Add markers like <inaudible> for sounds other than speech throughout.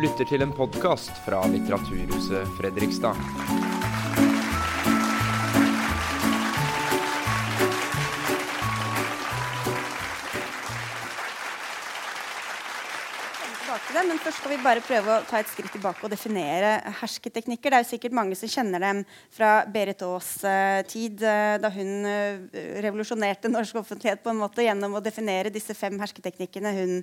lytter til en podkast fra Litteraturhuset Fredrikstad. Det, men først skal vi bare prøve å ta et skritt tilbake og definere hersketeknikker. Det er jo sikkert mange som kjenner dem fra Berit Aas' eh, tid, eh, da hun eh, revolusjonerte norsk offentlighet på en måte gjennom å definere disse fem hersketeknikkene hun,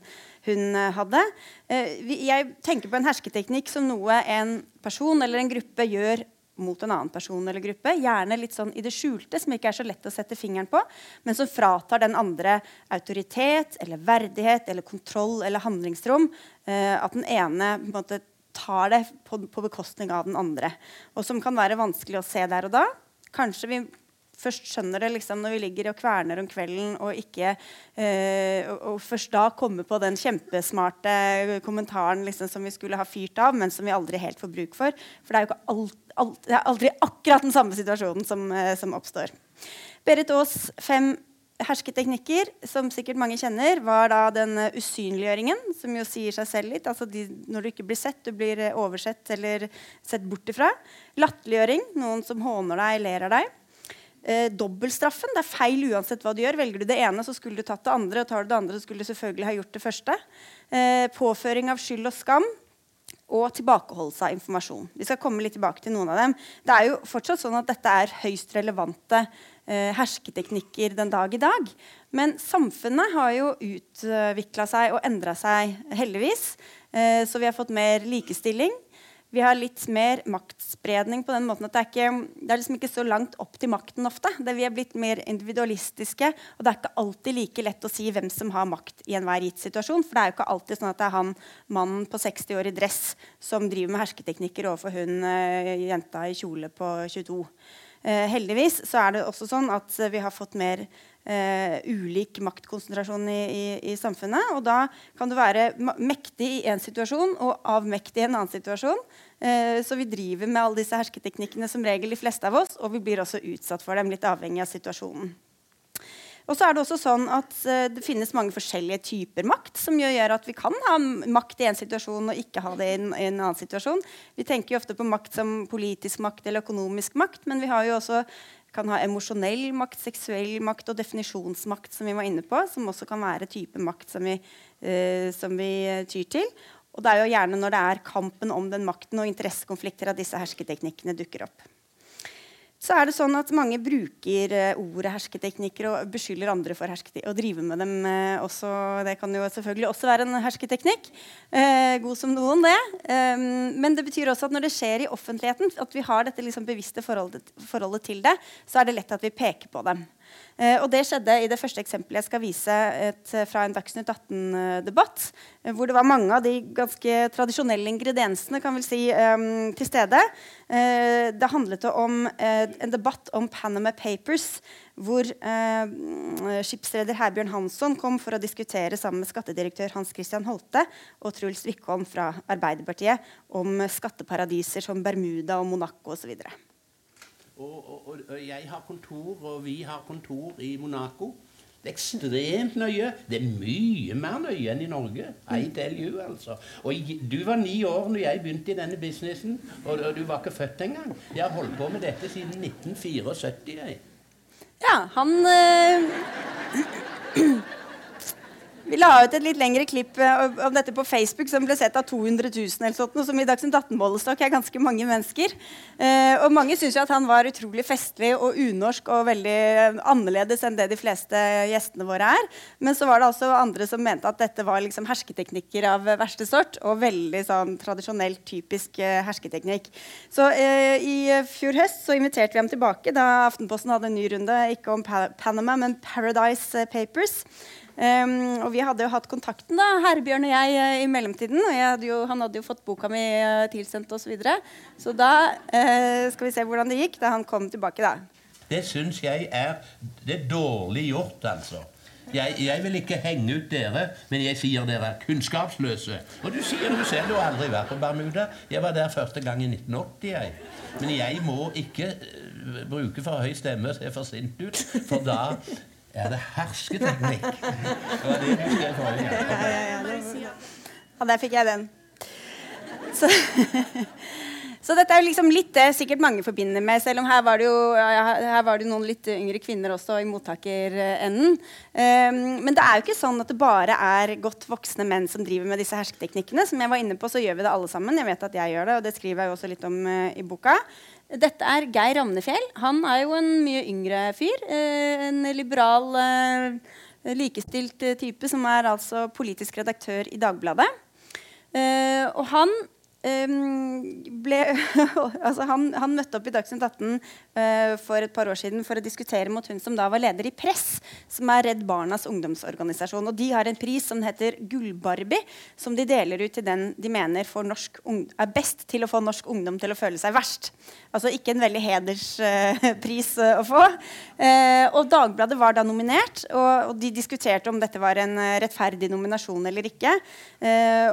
hun hadde. Jeg tenker på en hersketeknikk som noe en person eller en gruppe gjør mot en annen person eller gruppe. Gjerne litt sånn i det skjulte, som ikke er så lett å sette fingeren på, men som fratar den andre autoritet eller verdighet eller kontroll eller handlingsrom. Eh, at den ene på en måte tar det på, på bekostning av den andre. Og som kan være vanskelig å se der og da. Kanskje vi først skjønner det liksom når vi ligger og kverner om kvelden, og, ikke, eh, og, og først da kommer på den kjempesmarte kommentaren liksom, som vi skulle ha fyrt av, men som vi aldri helt får bruk for. For det er jo ikke alt, alt, det er aldri akkurat den samme situasjonen som, eh, som oppstår. Berit Aas' fem hersketeknikker, som sikkert mange kjenner, var da den usynliggjøringen, som jo sier seg selv litt. Altså de, når du ikke blir sett, du blir eh, oversett eller sett bort ifra. Latterliggjøring, noen som håner deg, ler av deg. Eh, dobbeltstraffen. Det er feil uansett hva du gjør. Velger du det ene, så skulle du tatt det andre. og tar du det andre, så skulle du selvfølgelig ha gjort det første. Eh, påføring av skyld og skam. Og tilbakeholdelse av informasjon. Vi skal komme litt tilbake til noen av dem. Det er jo fortsatt sånn at Dette er høyst relevante eh, hersketeknikker den dag i dag. Men samfunnet har jo utvikla seg og endra seg, heldigvis. Eh, så vi har fått mer likestilling. Vi har litt mer maktspredning på den måten at det er, ikke, det er liksom ikke så langt opp til makten ofte. Det, vi er blitt mer individualistiske, og det er ikke alltid like lett å si hvem som har makt i enhver gitt situasjon. For det er jo ikke alltid sånn at det er han mannen på 60 år i dress som driver med hersketeknikker overfor hun eh, jenta i kjole på 22. Eh, heldigvis så er det også sånn at vi har fått mer Uh, ulik maktkonsentrasjon i, i, i, samfunnet. Og da kan du være mektig i én situasjon og avmektig i en annen situasjon. Eh, så vi driver med alle disse hersketeknikkene som regel, de fleste av oss, og vi blir også utsatt for dem, litt avhengig av situasjonen. Og så er Det også sånn at uh, det finnes mange forskjellige typer makt, som gjør at vi kan ha makt i en situasjon og ikke ha det i en, i en annen situasjon. Vi tenker jo ofte på makt som politisk makt eller økonomisk makt, men vi har jo også kan ha emosjonell makt, seksuell makt og definisjonsmakt, som vi var inne på, som også kan være type makt som vi, uh, som vi tyr til. Og det er jo gjerne når det er kampen om den makten og interessekonflikter at disse hersketeknikkene dukker opp så er det sånn at mange bruker uh, ordet hersketeknikker og beskylder andre for å drive med dem uh, også. Det kan jo selvfølgelig også være en hersketeknikk. Eh, god som noen, det. Eh, men det betyr også at når det skjer i offentligheten, at vi har dette liksom bevisste forholdet, forholdet til det, så er det lett at vi peker på dem. Eh, og det skjedde i det første eksempelet jeg skal vise et, fra en Dagsnytt 18-debatt. Eh, hvor det var mange av de ganske tradisjonelle ingrediensene kan vel si, um, til stede. Uh, det handlet om uh, en debatt om Panama Papers. Hvor uh, skipsreder Herbjørn Hansson kom for å diskutere sammen med skattedirektør Hans Christian Holte og Truls Wickholm fra Arbeiderpartiet om skatteparadiser som Bermuda og Monaco osv. Og, og, og, jeg har kontor, og vi har kontor i Monaco. Det er ekstremt nøye. Det er mye mer nøye enn i Norge. I tell you, altså. Og du var ni år når jeg begynte i denne businessen, og, du var ikke født engang. Jeg har holdt på med dette siden 1974. Jeg. Ja, han øh, Vi la ut et litt lengre klipp om dette på Facebook som ble sett av 200 000. eller sånt, som i Dagsnytt 18-målestokk er ganske mange mennesker. Eh, og mange syns at han var utrolig festlig og unorsk og veldig annerledes enn det de fleste gjestene våre er. Men så var det også andre som mente at dette var liksom hersketeknikker av verste sort. Og veldig sånn tradisjonelt typisk eh, hersketeknikk. Så i fjor høst så inviterte vi ham tilbake da Aftenposten hadde en ny runde, ikke om pa Panama, men Paradise Papers. Um, og vi hadde jo hatt kontakten, da, Herbjørn og jeg, uh, i mellomtiden. Og hadde jo, han hadde jo fått boka mi uh, tilsendt osv. Så, videre. så da uh, skal vi se hvordan det gikk da han kom tilbake, da. Det syns jeg er Det er dårlig gjort, altså. Jeg, jeg, vil ikke henge ut dere, men jeg sier dere er kunnskapsløse. Og du sier du selv du har aldri vært på Bermuda. Jeg var der første gang i 1980. jeg. Men jeg må ikke bruke for høy stemme og se for sint ut, for da er <laughs> det hersketeknikk? Forrige gang. Ja, ja, ja, ja, der fikk jeg den. Så, <laughs> så dette er liksom litt det sikkert mange forbinder med, selv om her var det jo, ja, her var det noen litt yngre kvinner også i mottakerenden. Um, men det er jo ikke sånn at det bare er godt voksne menn som driver med disse hersketeknikkene. Som jeg var inne på, så gjør vi det alle sammen. Jeg vet at jeg gjør det, og det skriver jeg jo også litt om uh, i boka. Dette er Geir Ramnefjell. Han er jo en mye yngre fyr. Uh, en liberal, uh, likestilt type som er altså politisk redaktør i Dagbladet. og han ble, <laughs> altså han, han, møtte opp i Dagsnytt 18 uh, for et par år siden for å diskutere mot hun som da var leder i Press, som er Redd Barnas ungdomsorganisasjon. Og De har en pris som heter Gullbarbie, som de deler ut til den de mener er best til å få norsk ungdom til å føle seg verst. Altså ikke en veldig hederspris uh, uh, å få. Og Dagbladet var da nominert, og, de diskuterte om dette var en rettferdig nominasjon eller ikke.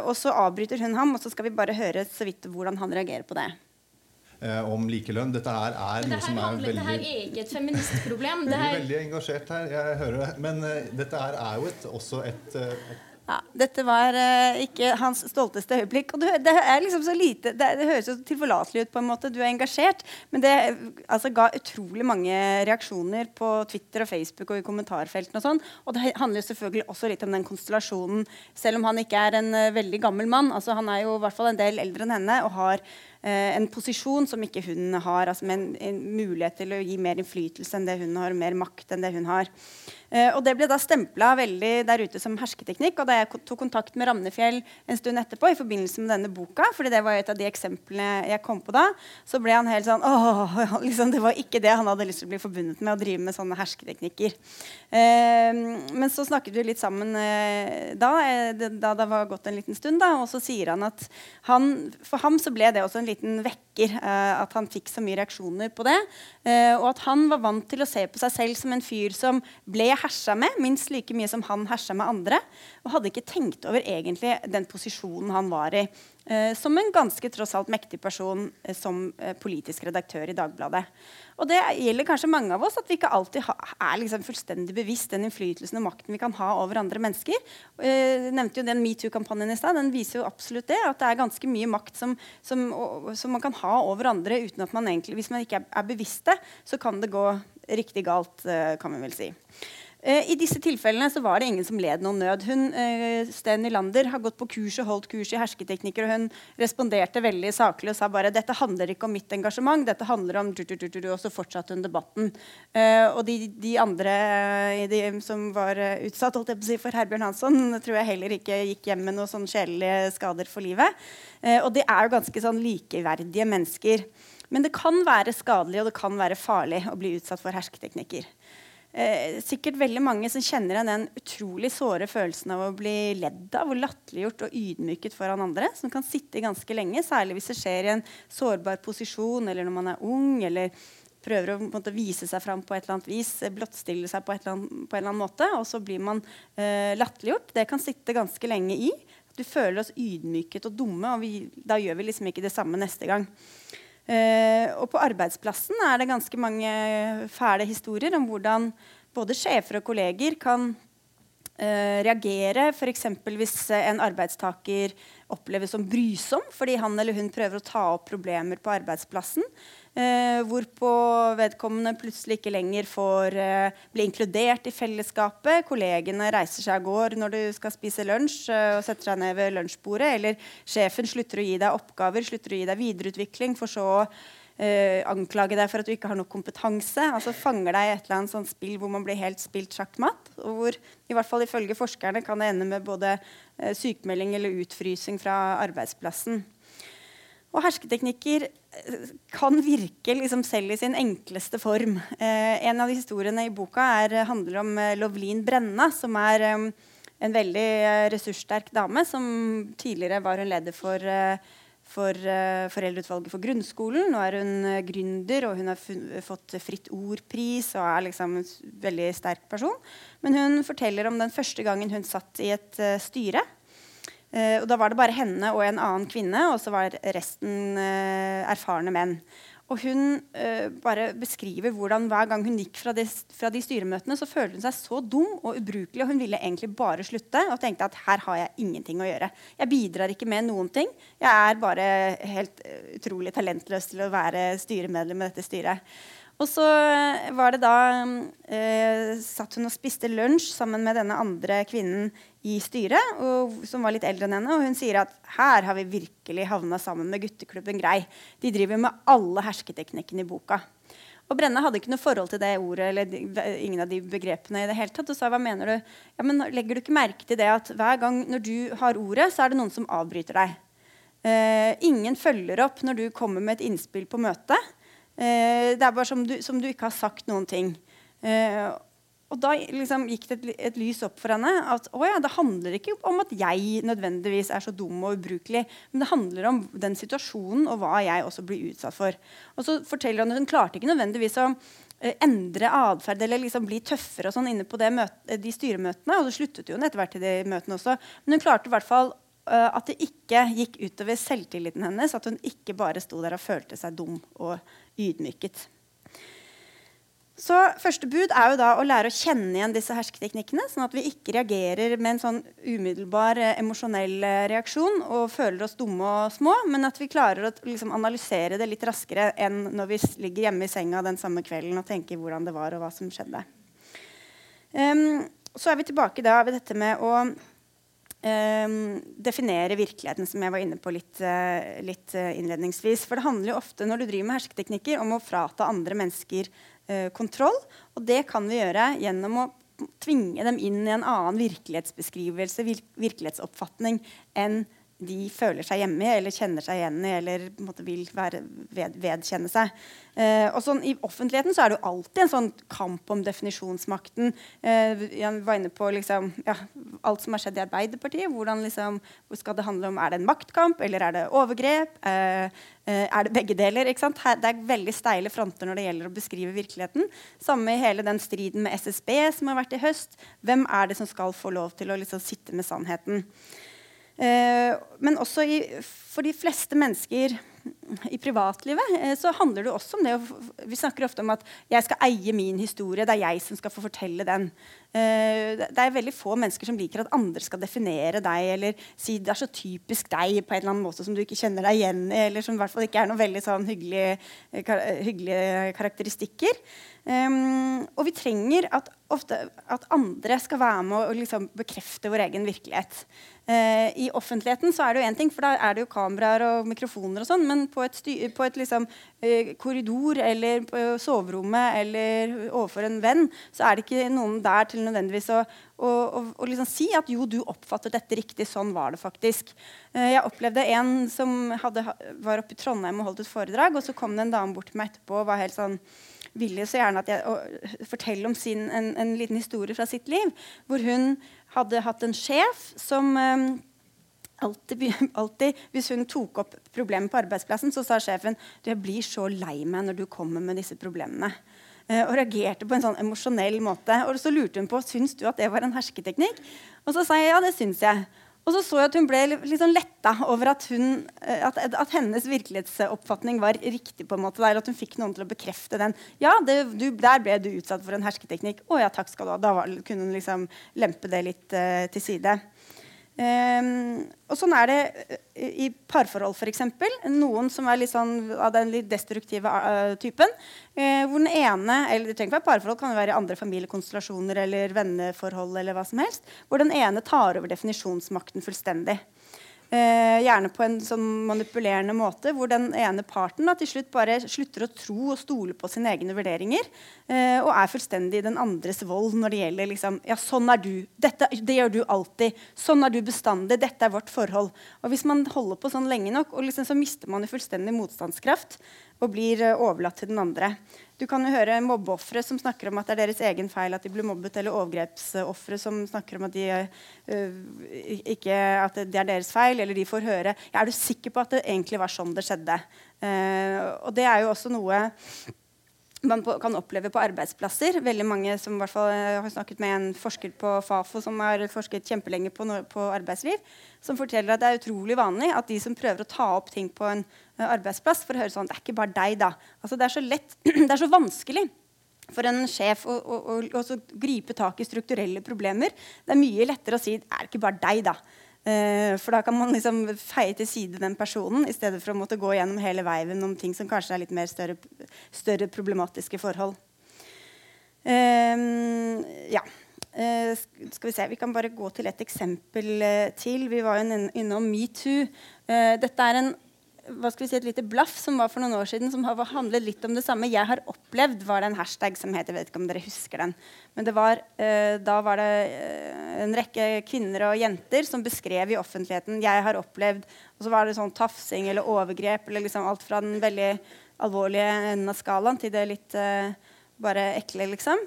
og så avbryter hun ham, og så skal vi bare høre så vidt hvordan han reagerer på det. Eh, om likelønn. Dette her er noe som er veldig Det <laughs> her er ikke et feministproblem. Du er veldig engasjert her, jeg hører det. Men uh, dette her er jo et, også et, uh, et ja, dette var uh, ikke hans stolteste øyeblikk. Og du, det er liksom så lite Det, det høres jo tilforlatelig ut. på en måte Du er engasjert. Men det altså, ga utrolig mange reaksjoner på Twitter og Facebook og i kommentarfeltene. Og sånn Og det handler selvfølgelig også litt om den konstellasjonen. Selv om han ikke er en uh, veldig gammel mann. altså Han er jo i hvert fall en del eldre enn henne og har en posisjon som ikke hun har. altså Med en, en mulighet til å gi mer innflytelse enn det hun har, mer makt enn det hun har. Uh, og Det ble da stempla veldig der ute som hersketeknikk. og Da jeg tok kontakt med Ramnefjell en stund etterpå i forbindelse med denne boka, fordi det var et av de eksemplene jeg kom på da, så ble han helt sånn åh, <laughs> liksom, Det var ikke det han hadde lyst til å bli forbundet med, å drive med sånne hersketeknikker. Uh, men så snakket vi litt sammen da, da det var gått en liten stund, da, og så sier han at han, for ham så ble det også en liten vekker at han fikk så mye reaksjoner på det. og at han var vant til å se på seg selv som en fyr som ble hersa med minst like mye som han hersa med andre. Og hadde ikke tenkt over egentlig den posisjonen han var i. Eh, som en ganske tross alt mektig person eh, som eh, politisk redaktør i Dagbladet. Og det gjelder kanskje mange av oss at vi ikke alltid er liksom fullstendig bevisst den innflytelsen og makten vi kan ha over andre mennesker. Jeg nevnte jo den metoo-kampanjen i stad. Den viser jo absolutt det. At det er ganske mye makt som, som, som, man kan ha over andre uten at man egentlig Hvis man ikke er, er bevisst det, så kan det gå riktig galt, kan vi vel si. Eh, I disse tilfellene så var det ingen som led noen nød. Hun, uh, Sten Nylander har gått på kurs og holdt kurs i hersketeknikker, og hun responderte veldig saklig og sa bare dette handler ikke om mitt engasjement, dette handler om Og så fortsatte hun debatten. Uh, og de, de andre de som var utsatt si, for Herbjørn Hansson, tror jeg heller ikke gikk hjem med noen sånn sjelelige skader for livet. og de er jo ganske sånn likeverdige mennesker. Men det kan være skadelig og det kan være farlig å bli utsatt for hersketeknikker eh, sikkert veldig mange som kjenner igjen den utrolig såre følelsen av å bli ledd av og latterliggjort og ydmyket foran andre. Som kan sitte ganske lenge, særlig hvis det skjer i en sårbar posisjon eller når man er ung. eller prøver å måte, vise seg fram på et eller annet vis, blottstille seg på, annet, på en eller annen måte, og så blir man eh, latterliggjort. Det kan sitte ganske lenge i. Du føler oss ydmyket og dumme, og vi, da gjør vi liksom ikke det samme neste gang. Uh, og på arbeidsplassen er det ganske mange fæle historier om hvordan både sjefer og kolleger kan uh, reagere f.eks. hvis en arbeidstaker oppleves som brysom fordi han eller hun prøver å ta opp problemer på arbeidsplassen. Eh, hvorpå vedkommende plutselig ikke lenger får eh, bli inkludert i fellesskapet. Kollegene reiser seg av gårde når du skal spise lunsj eh, og setter seg ned ved lunsjbordet. Eller sjefen slutter å gi deg oppgaver, slutter å gi deg videreutvikling, for så å eh, anklage deg for at du ikke har nok kompetanse. altså Fanger deg i et eller annet sånt spill hvor man blir helt spilt sjakkmatt. Og hvor i hvert fall ifølge forskerne kan det ende med både eh, sykemelding eller utfrysing fra arbeidsplassen. Og hersketeknikker eh, kan virke liksom selv i sin enkleste form. Eh, en av de historiene i boka er, eh, handler om eh, Lovlin Brenna, som er eh, en veldig ressurssterk dame. Som tidligere var hun leder for, for Foreldreutvalget for grunnskolen. Nå er hun gründer, og hun har fått Fritt Ord-pris og er liksom en veldig sterk person. Men hun forteller om den første gangen hun satt i et styre Uh, og Da var det bare henne og en annen kvinne, og så var resten eh, erfarne menn. Og hun eh, bare beskriver hvordan hver gang hun gikk fra, de, fra, de styremøtene, så følte hun seg så dum og ubrukelig, og hun ville egentlig bare slutte. Og tenkte at her har jeg ingenting å gjøre. Jeg bidrar ikke med noen ting. Jeg er bare helt uh, utrolig talentløs til å være styremedlem i dette styret. Og så var det da eh, satt hun og spiste lunsj sammen med denne andre kvinnen i styret, og, som var litt eldre enn henne. Og hun sier at her har vi virkelig havna sammen med gutteklubben Grei. De driver med alle hersketeknikkene i boka. Og Brenne hadde ikke noe forhold til det ordet eller de, ingen av de begrepene. i det hele tatt, Og sa hva mener du? Ja, men Legger du ikke merke til det at hver gang når du har ordet, så er det noen som avbryter deg? Eh, ingen følger opp når du kommer med et innspill på møtet. Eh, det er bare som du, som du, ikke har sagt noen ting. Eh, og da liksom, gikk det et, et, lys opp for henne at ja, det handler ikke om at jeg nødvendigvis er så dum og ubrukelig, men det handler om den situasjonen og hva jeg også blir utsatt for. Og så forteller Hun at hun klarte ikke nødvendigvis å eh, endre atferd eller liksom bli tøffere og sånn inne på møte, de styremøtene. Og så sluttet hun etter hvert til de møtene også. Men hun klarte i hvert fall uh, at det ikke gikk utover selvtilliten hennes. At hun ikke bare sto der og følte seg dum og ydmyket. Så Første bud er jo da å lære å kjenne igjen disse hersketeknikkene, sånn at vi ikke reagerer med en sånn umiddelbar eh, emosjonell eh, reaksjon og føler oss dumme og små, men at vi klarer å liksom, analysere det litt raskere enn når vi ligger hjemme i senga den samme kvelden og tenker hvordan det var og hva som skjedde. Um, så er vi tilbake da ved dette med å definere virkeligheten, som jeg var inne på litt, uh, litt uh, innledningsvis. For det handler jo ofte når du driver med hersketeknikker, om å frata andre mennesker uh, kontroll. Og det kan vi gjøre gjennom å tvinge dem inn i en annen virkelighetsbeskrivelse, vir virkelighetsoppfatning, enn de føler seg hjemme i eller kjenner seg igjen i eller vil være, ved, vedkjenne seg. Eh, og sånn, I offentligheten så er det jo alltid en sånn kamp om definisjonsmakten. Eh, jeg var inne på liksom, ja, alt som har skjedd i Arbeiderpartiet. hvordan liksom, skal det handle om, Er det en maktkamp, eller er det overgrep? Eh, eh er det begge deler? ikke Her, det er veldig steile fronter når det gjelder å beskrive virkeligheten. Samme i hele den striden med SSB som har vært i høst. Hvem er det som skal få lov til å liksom, sitte med sannheten? Eh, men også i, for de fleste mennesker i privatlivet eh, så handler det også om det Vi snakker ofte om at jeg skal eie min historie. Det er jeg som skal få fortelle den. Eh, det er veldig få mennesker som liker at andre skal definere deg eller si det er så typisk deg på en eller annen måte som du ikke kjenner deg igjen i, eller som i hvert fall ikke er noen veldig sånn hyggelige, hyggelige karakteristikker. Um, og vi trenger at, ofte, at andre skal være med og liksom bekrefte vår egen virkelighet. I offentligheten så er det jo én ting, for da er det jo kameraer og mikrofoner og sånn, men på et, på et liksom, uh, korridor eller på soverommet eller overfor en venn, så er det ikke noen der til nødvendigvis å, å, å, å liksom si at jo, du oppfattet dette riktig, sånn var det faktisk. Uh, jeg opplevde en som hadde, var oppe i Trondheim og holdt et foredrag, og så kom det en dame bort til meg etterpå og var helt sånn ville så gjerne at jeg fortelle om sin, en, en, liten historie fra sitt liv. Hvor hun hadde hatt en sjef som um, <laughs> alltid, Hvis hun tok opp problemer på arbeidsplassen, så sa sjefen jeg blir så lei meg når du kommer med disse problemene. Uh, og reagerte på en sånn emosjonell måte. Og så lurte hun på syns du at det var en hersketeknikk. Og så sa jeg ja, det syns jeg. Og så så jeg at hun ble litt sånn letta over at, hun, eh, at, at, hennes virkelighetsoppfatning var riktig. på en måte der, At hun fikk noen til å bekrefte den. Ja, det, du, der ble du utsatt for en hersketeknikk. Å ja, takk skal du ha. Da var, kunne hun liksom lempe det litt uh, til side. Um, og sånn er det uh, i parforhold, f.eks. Noen som er litt sånn av den litt destruktive uh, typen. Uh, hvor den ene eller det trenger ikke være parforhold, kan være andre familiekonstellasjoner eller venneforhold. eller hva som helst, Hvor den ene tar over definisjonsmakten fullstendig. Eh, gjerne på en sånn manipulerende måte, hvor den ene parten da, til slutt bare slutter å tro og stole på sine egne vurderinger. Eh, og er fullstendig i den andres vold når det gjelder liksom, ja, sånn er du. Dette, det gjør du alltid. Sånn er du bestandig. Dette er vårt forhold. Og hvis man holder på sånn lenge nok, liksom, så mister man jo fullstendig motstandskraft og blir uh, overlatt til den andre. Du kan jo høre mobbeofre som snakker om at det er deres egen feil at de blir mobbet, eller overgrepsofre som snakker om at, de, uh, ikke, at det er deres feil, eller de får høre ja, 'Er du sikker på at det egentlig var sånn det skjedde?' Uh, og det er jo også noe man på, kan oppleve på arbeidsplasser. Veldig mange som hvert fall, har snakket med en forsker på Fafo som har forsket kjempelenge på, på arbeidsliv, som forteller at det er utrolig vanlig at de som prøver å ta opp ting på en eh, arbeidsplass, får høre sånn Det er ikke bare deg, da. Altså, det er så lett, <clears throat> det er så vanskelig for en sjef å, å, å, å gripe tak i strukturelle problemer. Det er mye lettere å si det er ikke bare deg, da. Eh, for da kan man liksom feie til side den personen i stedet for å måtte gå gjennom hele veiven om ting som kanskje er litt mer større, større problematiske forhold. Eh, ja. Eh, skal vi se, Vi kan bare gå til et eksempel eh, til. Vi var jo innom metoo. Uh, dette er en hva skal vi si, et lite blaff som var for noen år siden, som har handlet litt om det samme. 'Jeg har opplevd' var det en hashtag som het. Jeg vet ikke om dere husker den. Men var, eh, da var det eh, en rekke kvinner og jenter som beskrev i offentligheten 'jeg har opplevd'. Og så var det sånn tafsing eller overgrep eller liksom alt fra den veldig alvorlige enden av skalaen til det litt eh, bare ekle, liksom.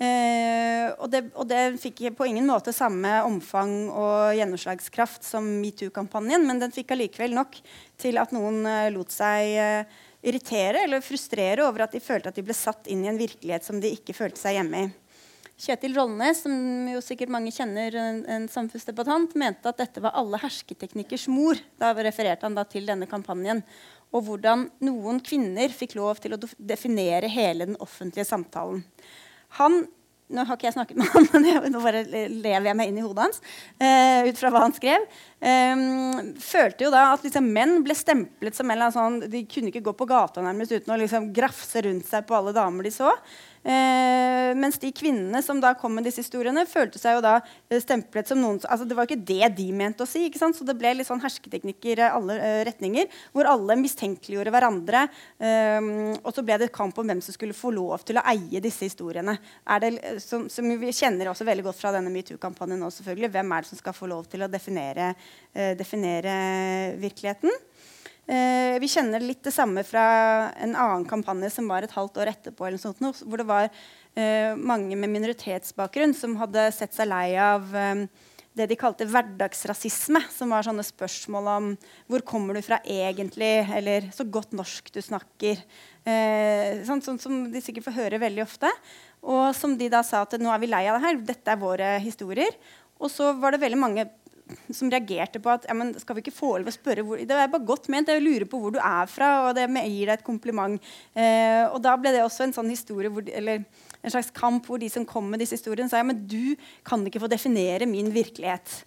Eh, og, det, og det fikk på ingen måte samme omfang og gjennomslagskraft som metoo-kampanjen, men den fikk allikevel nok til at noen eh, lot seg eh, irritere eller frustrere over at de følte at de ble satt inn i en virkelighet som de ikke følte seg hjemme i. Kjetil Rollnes, som jo sikkert mange kjenner, en, en samfunnsdebattant, mente at dette var alle hersketeknikkers mor. Da refererte han da til denne kampanjen. Og hvordan noen kvinner fikk lov til å definere hele den offentlige samtalen. Han nå har ikke jeg snakket med han, <laughs> men nå bare lever jeg meg inn i hodet hans. Uh, ut fra hva han skrev. Um, følte jo da at liksom, menn ble stemplet som en eller annen sånn De kunne ikke gå på gata nærmest uten å liksom grafse rundt seg på alle damer de så. Eh, mens de kvinnene som da kom med disse historiene, følte seg jo da eh, stemplet som noen altså Det var ikke det de mente å si. ikke sant? Så det ble litt sånn hersketeknikker i alle eh, retninger, hvor alle mistenkeliggjorde hverandre. eh, og så ble det kamp om hvem som skulle få lov til å eie disse historiene. Det, eh, som, som vi kjenner også veldig godt fra denne metoo-kampanjen nå, selvfølgelig. Hvem er det som skal få lov til å definere, eh, definere virkeligheten? Eh, vi kjenner litt det samme fra en annen kampanje som var et halvt år etterpå, sånt, hvor det var eh, mange med minoritetsbakgrunn som hadde sett seg lei av eh, det de kalte hverdagsrasisme, som var sånne spørsmål om hvor kommer du fra egentlig, eller så godt norsk du snakker. Eh, sånn, sånn som de sikkert får høre veldig ofte. Og som de da sa at nå er vi lei av det her, dette er våre historier. Og så var det veldig mange som reagerte på at ja, men skal vi ikke få lov å spørre hvor, Det er bare godt ment. Jeg lurer på hvor du er fra, og det gir deg et kompliment. Eh, og da ble det også en sånn historie hvor, eller en slags kamp hvor de som kom med disse historiene, sa ja, men du kan ikke få definere min virkelighet.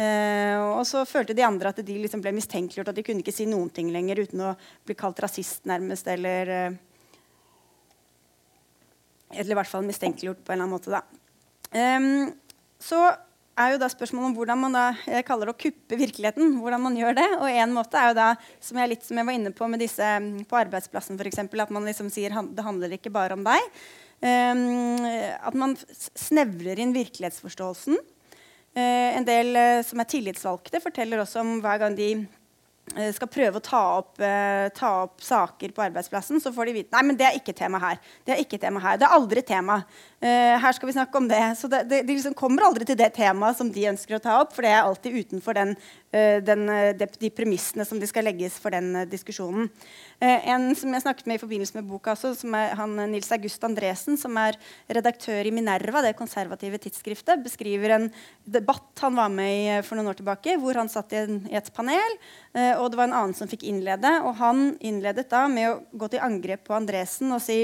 Eh, og så følte de andre at de liksom ble mistenkeliggjort, at de kunne ikke si noen ting lenger uten å bli kalt rasist, nærmest, eller eh, Eller i hvert fall mistenkeliggjort på en eller annen måte, da. Ehm, så er jo da spørsmålet om hvordan man da jeg kaller det å kuppe virkeligheten. hvordan man gjør det, og en måte er jo da, som jeg, litt, som jeg var inne på med disse mm, på arbeidsplassen eksempel, at man liksom sier at det handler ikke bare om deg. Um, at man snevrer inn virkelighetsforståelsen. Uh, en del uh, som er tillitsvalgte, forteller også om hver gang de skal prøve å ta opp, eh, ta opp saker på arbeidsplassen, så får de vite nei, men det er ikke tema her. Det er ikke tema her. Det er aldri tema. Eh, her skal vi snakke om det. Så det, det, de liksom kommer aldri til det temaet som de ønsker å ta opp, for det er alltid utenfor den, eh, den, eh, de, de premissene som de skal legges for den eh, diskusjonen. Eh, en som jeg snakket med i forbindelse med boka også, som er han eh, Nils August Andresen, som er redaktør i Minerva, det konservative tidsskriftet, beskriver en debatt han var med i eh, for noen år tilbake, hvor han satt i, en, i et panel, eh, og det var en annen som fikk innlede. Og han innledet da med å gå til angrep på Andresen og si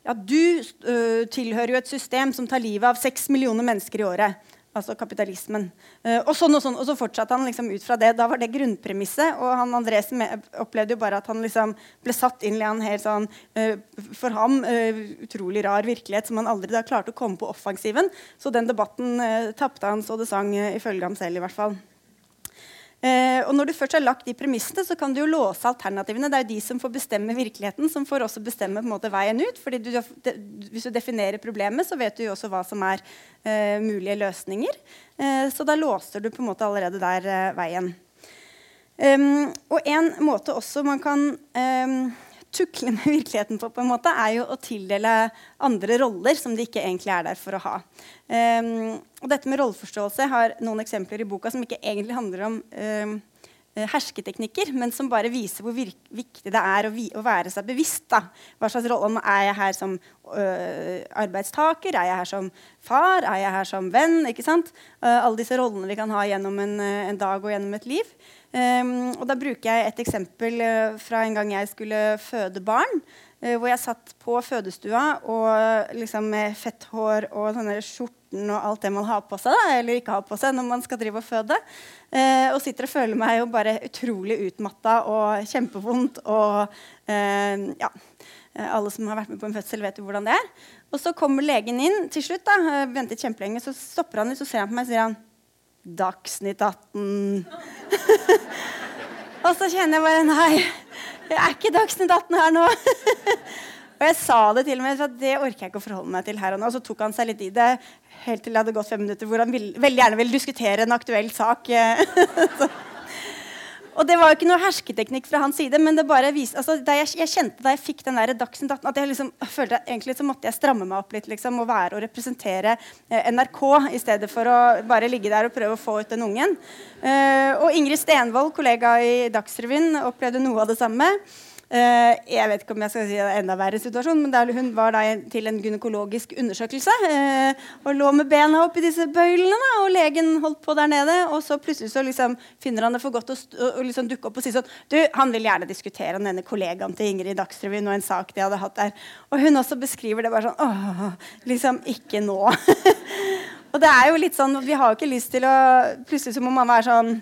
ja, du øh, tilhører jo et system som tar livet av seks millioner mennesker i året. Altså kapitalismen. Eh, og sånn og sånn, og så fortsatte han liksom ut fra det. Da var det grunnpremisset. Og han Andresen opplevde jo bare at han liksom ble satt inn i en helt sånn eh, for ham eh, utrolig rar virkelighet som han aldri da klarte å komme på offensiven. Så den debatten tapte han så det sang, ifølge ham selv i hvert fall. Eh, og når du først har lagt de premissene, så kan du jo låse alternativene. Det er jo de som får bestemme virkeligheten, som får også bestemme på en måte, veien ut. fordi du, de, Hvis du definerer problemet, så vet du jo også hva som er eh, mulige løsninger. Eh, så da låser du på en måte allerede der eh, veien. Um, og en måte også man kan um, tukle med virkeligheten på, på en måte, er jo å tildele andre roller som de ikke egentlig er der for å ha. Um, og dette med rolleforståelse har noen eksempler i boka som ikke egentlig handler om um, eh, hersketeknikker, men som bare viser hvor viktig det er å, å, være seg bevisst. da. Hva slags rolle Er jeg her som øh, arbeidstaker? Er jeg her som far? Er jeg her som venn? ikke sant? Uh, alle disse rollene vi kan ha gjennom en, en dag og gjennom et liv. Um, og Da bruker jeg et eksempel uh, fra en gang jeg skulle føde barn. Uh, hvor jeg satt på fødestua og liksom med fett hår og sånne skjorten og alt det man har på seg, da, eller ikke har på seg når man skal drive og føde. Uh, og sitter og føler meg jo bare utrolig utmatta og kjempevondt. Og ja, alle som har vært med på en fødsel, vet jo hvordan det er. Og så kommer legen inn til slutt. da, ventet kjempelenge, Så stopper han litt, og ser han på meg og sier han, Dagsnytt 18. <laughs> og så kjenner jeg bare Nei, jeg er ikke Dagsnytt 18 her nå. <laughs> og jeg sa det til og med, for det orker jeg ikke å forholde meg til her og nå. Og så tok han seg litt i det helt til det hadde gått fem minutter, hvor han vil, veldig gjerne ville diskutere en aktuell sak. <laughs> og det var jo ikke noe hersketeknikk fra hans side, men det bare viste, altså, jeg, jeg, kjente da jeg fikk den der Dagsnytt 18, at jeg liksom følte at egentlig så måtte jeg stramme meg opp litt liksom, og være og representere eh, NRK i stedet for å bare ligge der og prøve å få ut den ungen. Eh, og Ingrid Stenvold, kollega i Dagsrevyen, opplevde noe av det samme. Uh, jeg vet ikke om jeg skal si det er enda verre situasjon, men der hun var da til en gynekologisk undersøkelse uh, og lå med bena oppi disse bøylene, da, og legen holdt på der nede. Og så plutselig så liksom finner han det for godt å, å liksom dukke opp og si sånn Du, han vil gjerne diskutere om denne kollegaen til Ingrid Dagsrevyen og en sak de hadde hatt der. Og hun også beskriver det bare sånn Åh, liksom ikke nå. <laughs> og det er jo litt sånn Vi har jo ikke lyst til å Plutselig så må man være sånn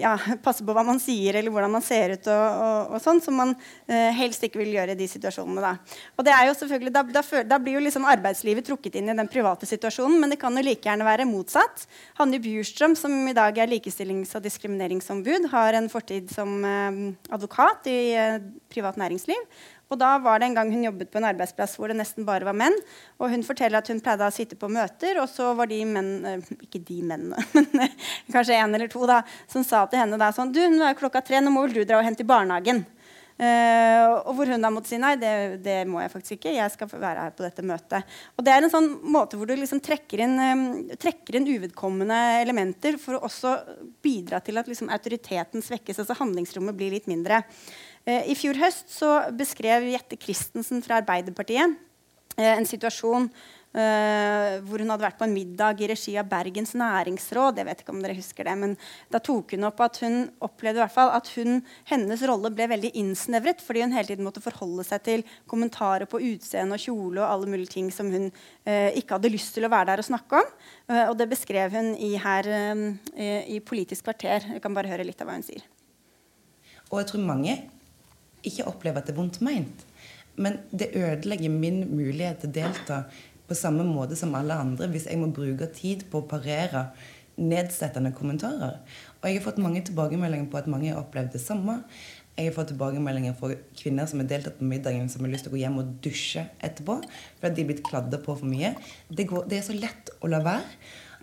ja, <laughs> passe på hva man sier eller hvordan man ser ut, og, og, og sånn, som man uh, helst ikke vil gjøre i de situasjonene. Da. Og det er jo selvfølgelig, da, da, da, blir jo liksom arbeidslivet trukket inn i den private situasjonen, men det kan jo like gjerne være motsatt. Hanne Bjurstrøm, som i dag er likestillings- og diskrimineringsombud, har en fortid som uh, advokat i uh, privat næringsliv. Og da var det en gang hun jobbet på en arbeidsplass hvor det nesten bare var menn. Og hun forteller at hun pleide å sitte på møter, og så var de menn eh, Ikke de mennene, <laughs> men eh, kanskje en eller to da, som sa til henne da sånn Du, nå er klokka tre, nå må vel du dra og hente i barnehagen. Uh, og hvor hun da måtte si nei, det, det, må jeg faktisk ikke. Jeg skal være her på dette møtet. Og det er en sånn måte hvor du liksom trekker inn, um, trekker inn uvedkommende elementer for å også bidra til at liksom, autoriteten svekkes. altså Handlingsrommet blir litt mindre. Eh, I fjor høst så beskrev Jette Christensen fra Arbeiderpartiet eh, en situasjon Uh, hvor hun hadde vært på en middag i regi av Bergens næringsråd. jeg vet ikke om dere husker det, men Da tok hun opp at hun opplevde i hvert fall at hun, hennes rolle ble veldig innsnevret fordi hun hele tiden måtte forholde seg til kommentarer på utseende og kjole og alle mulige ting som hun uh, ikke hadde lyst til å være der og snakke om. Uh, og det beskrev hun i, her i Politisk kvarter. Jeg kan bare høre litt av hva hun sier. Og jeg tror mange ikke opplever at det er vondt meint. Men det ødelegger min mulighet til å delta på samme måte som alle andre hvis jeg må bruke tid på å parere nedsettende kommentarer. Og jeg har fått mange tilbakemeldinger på at mange har opplevd det samme. Jeg har fått tilbakemeldinger fra kvinner som har deltatt på middagen, som har lyst til å gå hjem og dusje etterpå fordi de er blitt kladda på for mye. Det, går, det er så lett å la være.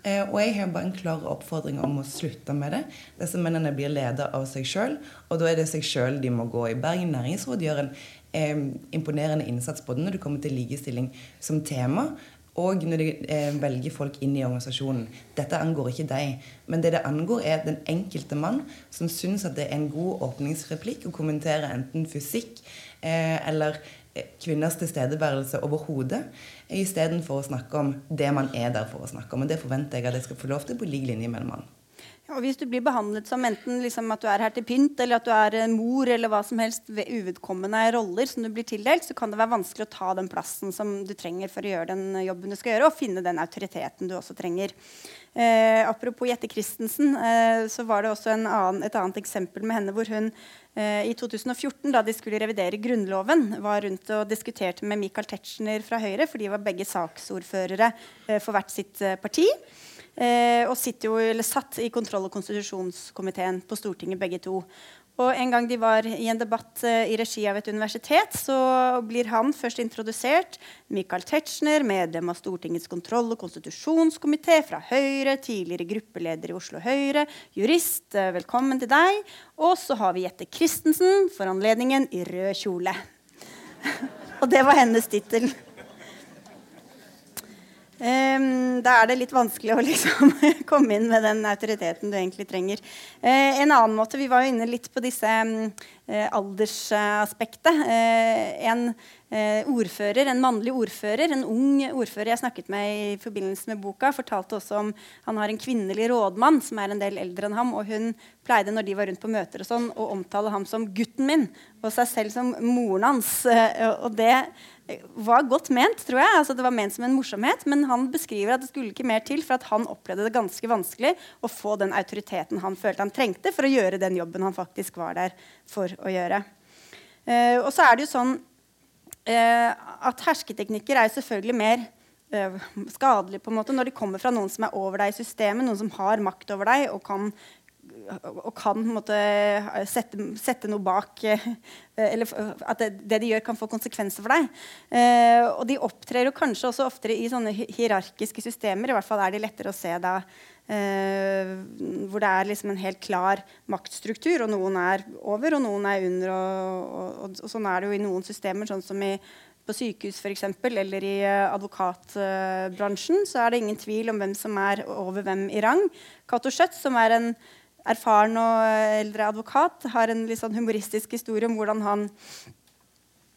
Eh, og jeg har bare en klar oppfordring om å slutte med det. Disse mennene blir ledet av seg sjøl, og da er det seg sjøl de må gå i. Bergen næringsråd gjør en eh, imponerende innsats både når det kommer til likestilling som tema, og når de eh, velger folk inn i organisasjonen. Dette angår ikke deg, men det det angår, er den enkelte mann som syns at det er en god åpningsreplikk å kommentere enten fysikk eh, eller kvinners tilstedeværelse overhodet, istedenfor å snakke om det man er der for å snakke om. Og det forventer jeg at jeg skal få lov til på lik linje med en mann. Og hvis du blir behandlet som enten liksom at du er her til pynt, eller at du er mor, eller hva som helst ved uvedkommende roller som du blir tildelt, så kan det være vanskelig å ta den plassen som du trenger for å gjøre den jobben du skal gjøre, og finne den autoriteten du også trenger. Eh, apropos Jette Christensen, eh, så var det også annen, et annet eksempel med henne hvor hun eh, i 2014, da de skulle revidere Grunnloven, var rundt og diskuterte med Michael Tetzschner fra Høyre, for de var begge saksordførere eh, for hvert sitt eh, parti. Eh, og jo, satt i kontroll- og konstitusjonskomiteen på Stortinget, begge to. Og En gang de var i en debatt eh, i regi av et universitet, så blir han først introdusert. Michael Tetzschner, medlem av Stortingets kontroll- og konstitusjonskomité fra Høyre, tidligere gruppeleder i Oslo Høyre, jurist. Uh, velkommen til deg. Og så har vi Jette Christensen, for anledningen i rød kjole. <laughs> og det var hennes tittel. Ehm, da er det litt vanskelig å <laughs> liksom komme inn med den autoriteten du egentlig trenger. Uh, en annen måte, Vi var jo inne litt på disse um, aldersaspektet. Uh, ordfører, en mannlig ordfører, en ung ordfører jeg snakket med i forbindelse med boka, fortalte også om han har en kvinnelig rådmann som er en del eldre enn ham. og Hun pleide når de var rundt på møter og sånn, å omtale ham som 'gutten min' og seg selv som moren hans. Eh, og det var godt ment, tror jeg. Altså, det var ment som en morsomhet, men han beskriver at det skulle ikke mer til for at han opplevde det ganske vanskelig å få den autoriteten han følte han trengte for å gjøre den jobben han faktisk var der for å gjøre. Uh, og så er det jo sånn at hersketeknikker er selvfølgelig mer uh, skadelige på en måte når de kommer fra noen som er over deg i systemet, noen som har makt over deg og kan og kan måte, sette, sette, noe bak eh, Eller at det, det, de gjør, kan få konsekvenser for deg. Eh, og de opptrer jo kanskje også oftere i sånne hierarkiske systemer. I hvert fall er de lettere å se da eh, hvor det er liksom en helt klar maktstruktur, og noen er over, og noen er under. Og, og, og sånn er det jo i noen systemer, sånn som i på sykehus for eksempel, eller i uh, advokatbransjen, så er det ingen tvil om hvem som er over hvem i rang. Cato Schjøtt, som er en erfaren og eldre advokat, har en litt sånn humoristisk historie om hvordan han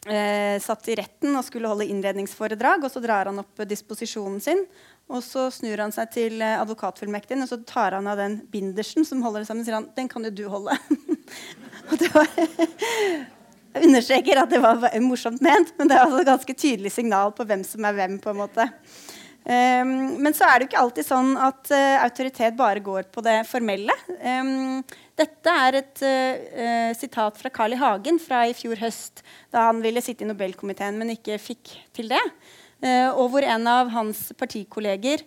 eh, satt i retten og skulle holde innledningsforedrag. og Så drar han opp disposisjonen sin, og så snur han seg til eh, advokatfullmektigen og så tar han av den bindersen som holder det sammen, og sier han, den kan jo du holde. <laughs> og det var jeg <laughs> understreker at det var morsomt ment, men det er altså et ganske tydelig signal på hvem som er hvem. på en måte. Um, men så er det jo ikke alltid sånn at uh, autoritet bare går på det formelle. Um, dette er et uh, sitat fra Carl I. Hagen fra i fjor høst, da han ville sitte i Nobelkomiteen, men ikke fikk til det. Uh, og hvor en av hans partikolleger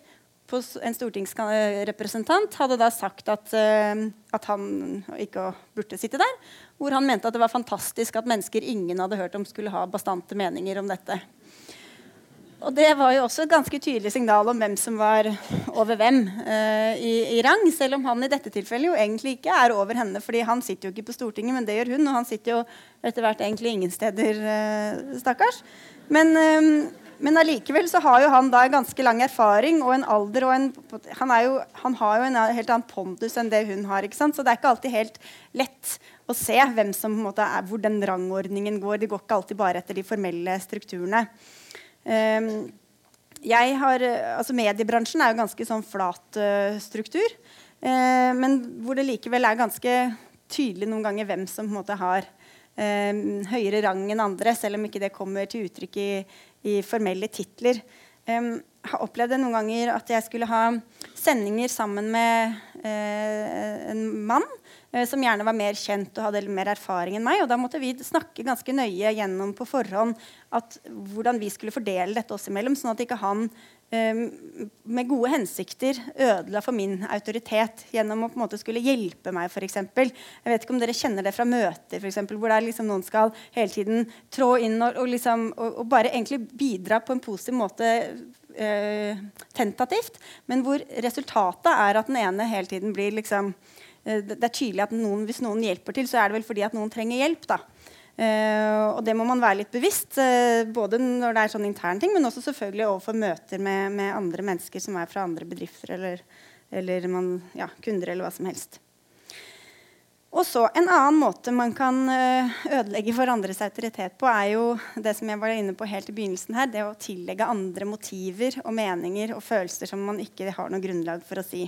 en stortingsrepresentant hadde da sagt at, at han ikke burde sitte der. Hvor han mente at det var fantastisk at mennesker ingen hadde hørt om, skulle ha bastante meninger om dette. Og det var jo også et ganske tydelig signal om hvem som var over hvem uh, i, i, rang. Selv om han i dette tilfellet jo egentlig ikke er over henne, fordi han sitter jo ikke på Stortinget, men det gjør hun. Og han sitter jo etter hvert egentlig ingen steder, uh, stakkars. Men, uh, men allikevel så har jo han da ganske lang erfaring og en alder og en Han, jo, han har jo en helt annen pondus enn det hun har. ikke sant? Så det er ikke alltid helt lett å se hvem som, på en måte, er, hvor den rangordningen går. Det går ikke alltid bare etter de formelle strukturene. Um, jeg har, altså Mediebransjen er jo ganske sånn flat uh, struktur. Uh, men hvor det likevel er ganske tydelig noen ganger hvem som på en måte har høyere rang enn andre, selv om ikke det kommer til uttrykk i, i formelle titler. Um, har opplevd det noen ganger at jeg skulle ha sendinger sammen med uh, en mann Eh, som gjerne var mer kjent og hadde mer erfaring enn meg. Og da måtte vi snakke ganske nøye gjennom på forhånd at, hvordan vi skulle fordele dette oss imellom, sånn at ikke han med gode hensikter ødela for min autoritet gjennom å på en måte skulle hjelpe meg, f.eks. Jeg vet ikke om dere kjenner det fra møter, for eksempel, hvor liksom noen skal hele tiden trå inn og, og, liksom, og, og bare egentlig bidra på en positiv måte eh, tentativt, men hvor resultatet er at den ene hele tiden blir liksom Eh, det er tydelig at noen, hvis noen hjelper til, så er det vel fordi at noen trenger hjelp. da. Uh, og det må man være litt bevisst, uh, både når det er sånn intern ting, men også selvfølgelig overfor møter med, med andre mennesker som er fra andre bedrifter eller, eller man, ja, kunder eller hva som helst. Og så En annen måte man kan uh, ødelegge for andres autoritet på, er jo det som jeg var inne på helt i begynnelsen her, det å tillegge andre motiver og meninger og følelser som man ikke har noe grunnlag for å si.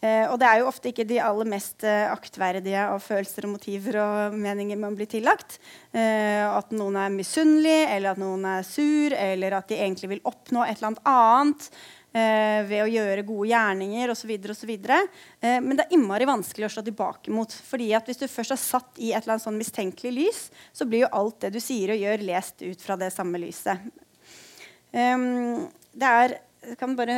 Eh, og det er jo ofte ikke de aller mest eh, aktverdige av følelser og motiver og meninger man blir tillagt. Eh, at noen er misunnelig, eller at noen er sur, eller at de egentlig vil oppnå et eller annet annet ved å gjøre gode gjerninger osv. Eh, men det er innmari vanskelig å slå tilbake mot. fordi at hvis du først er satt i et eller annet sånn mistenkelig lys, så blir jo alt det du sier og gjør, lest ut fra det samme lyset. Um, det er jeg kan bare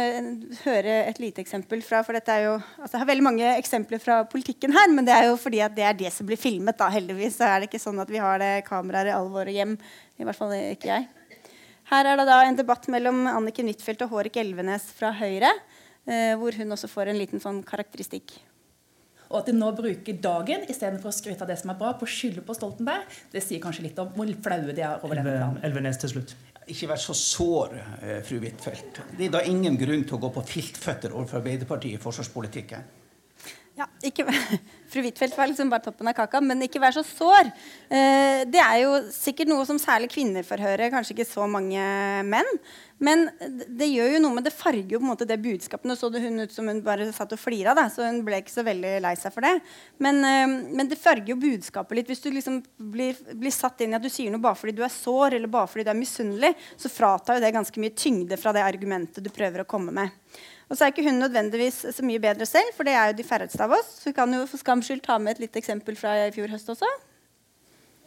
høre et lite eksempel fra for dette er jo, altså Jeg har veldig mange eksempler fra politikken her, men det er jo fordi at det er det som blir filmet. da, Heldigvis så er det ikke sånn at vi har det kameraer i alle våre hjem. I hvert fall ikke jeg. Her er det da en debatt mellom Anniken Huitfeldt og Hårek Elvenes fra Høyre, eh, hvor hun også får en liten sånn karakteristikk. Og at de nå bruker dagen istedenfor å skryte av det som er bra, på å skylde på Stoltenberg, det sier kanskje litt om hvor flaue de er over denne planen. Elvenes til slutt. Ikke vær så sår, eh, fru Huitfeldt. Det er da ingen grunn til å gå på filtføtter overfor Arbeiderpartiet i forsvarspolitikken. Ja, ikke, <laughs> Fru Huitfeldt var liksom bare toppen av kaka, men ikke vær så sår. Eh, det er jo sikkert noe som særlig kvinner får høre, kanskje ikke så mange menn. Men det gjør jo noe med det farger jo på en måte det budskapet. Nå så det hun ut som hun bare satt og flira, da, så hun ble ikke så veldig lei seg for det. Men, eh, men det farger jo budskapet litt. Hvis du liksom blir, blir, satt inn i at du sier noe bare fordi du er sår, eller bare fordi du er misunnelig, så fratar jo det ganske mye tyngde fra det argumentet du prøver å komme med. Og så er ikke hun nødvendigvis så mye bedre selv, for det er jo de færreste av oss. Så vi kan jo for skams skyld ta med et lite eksempel fra i fjor høst også.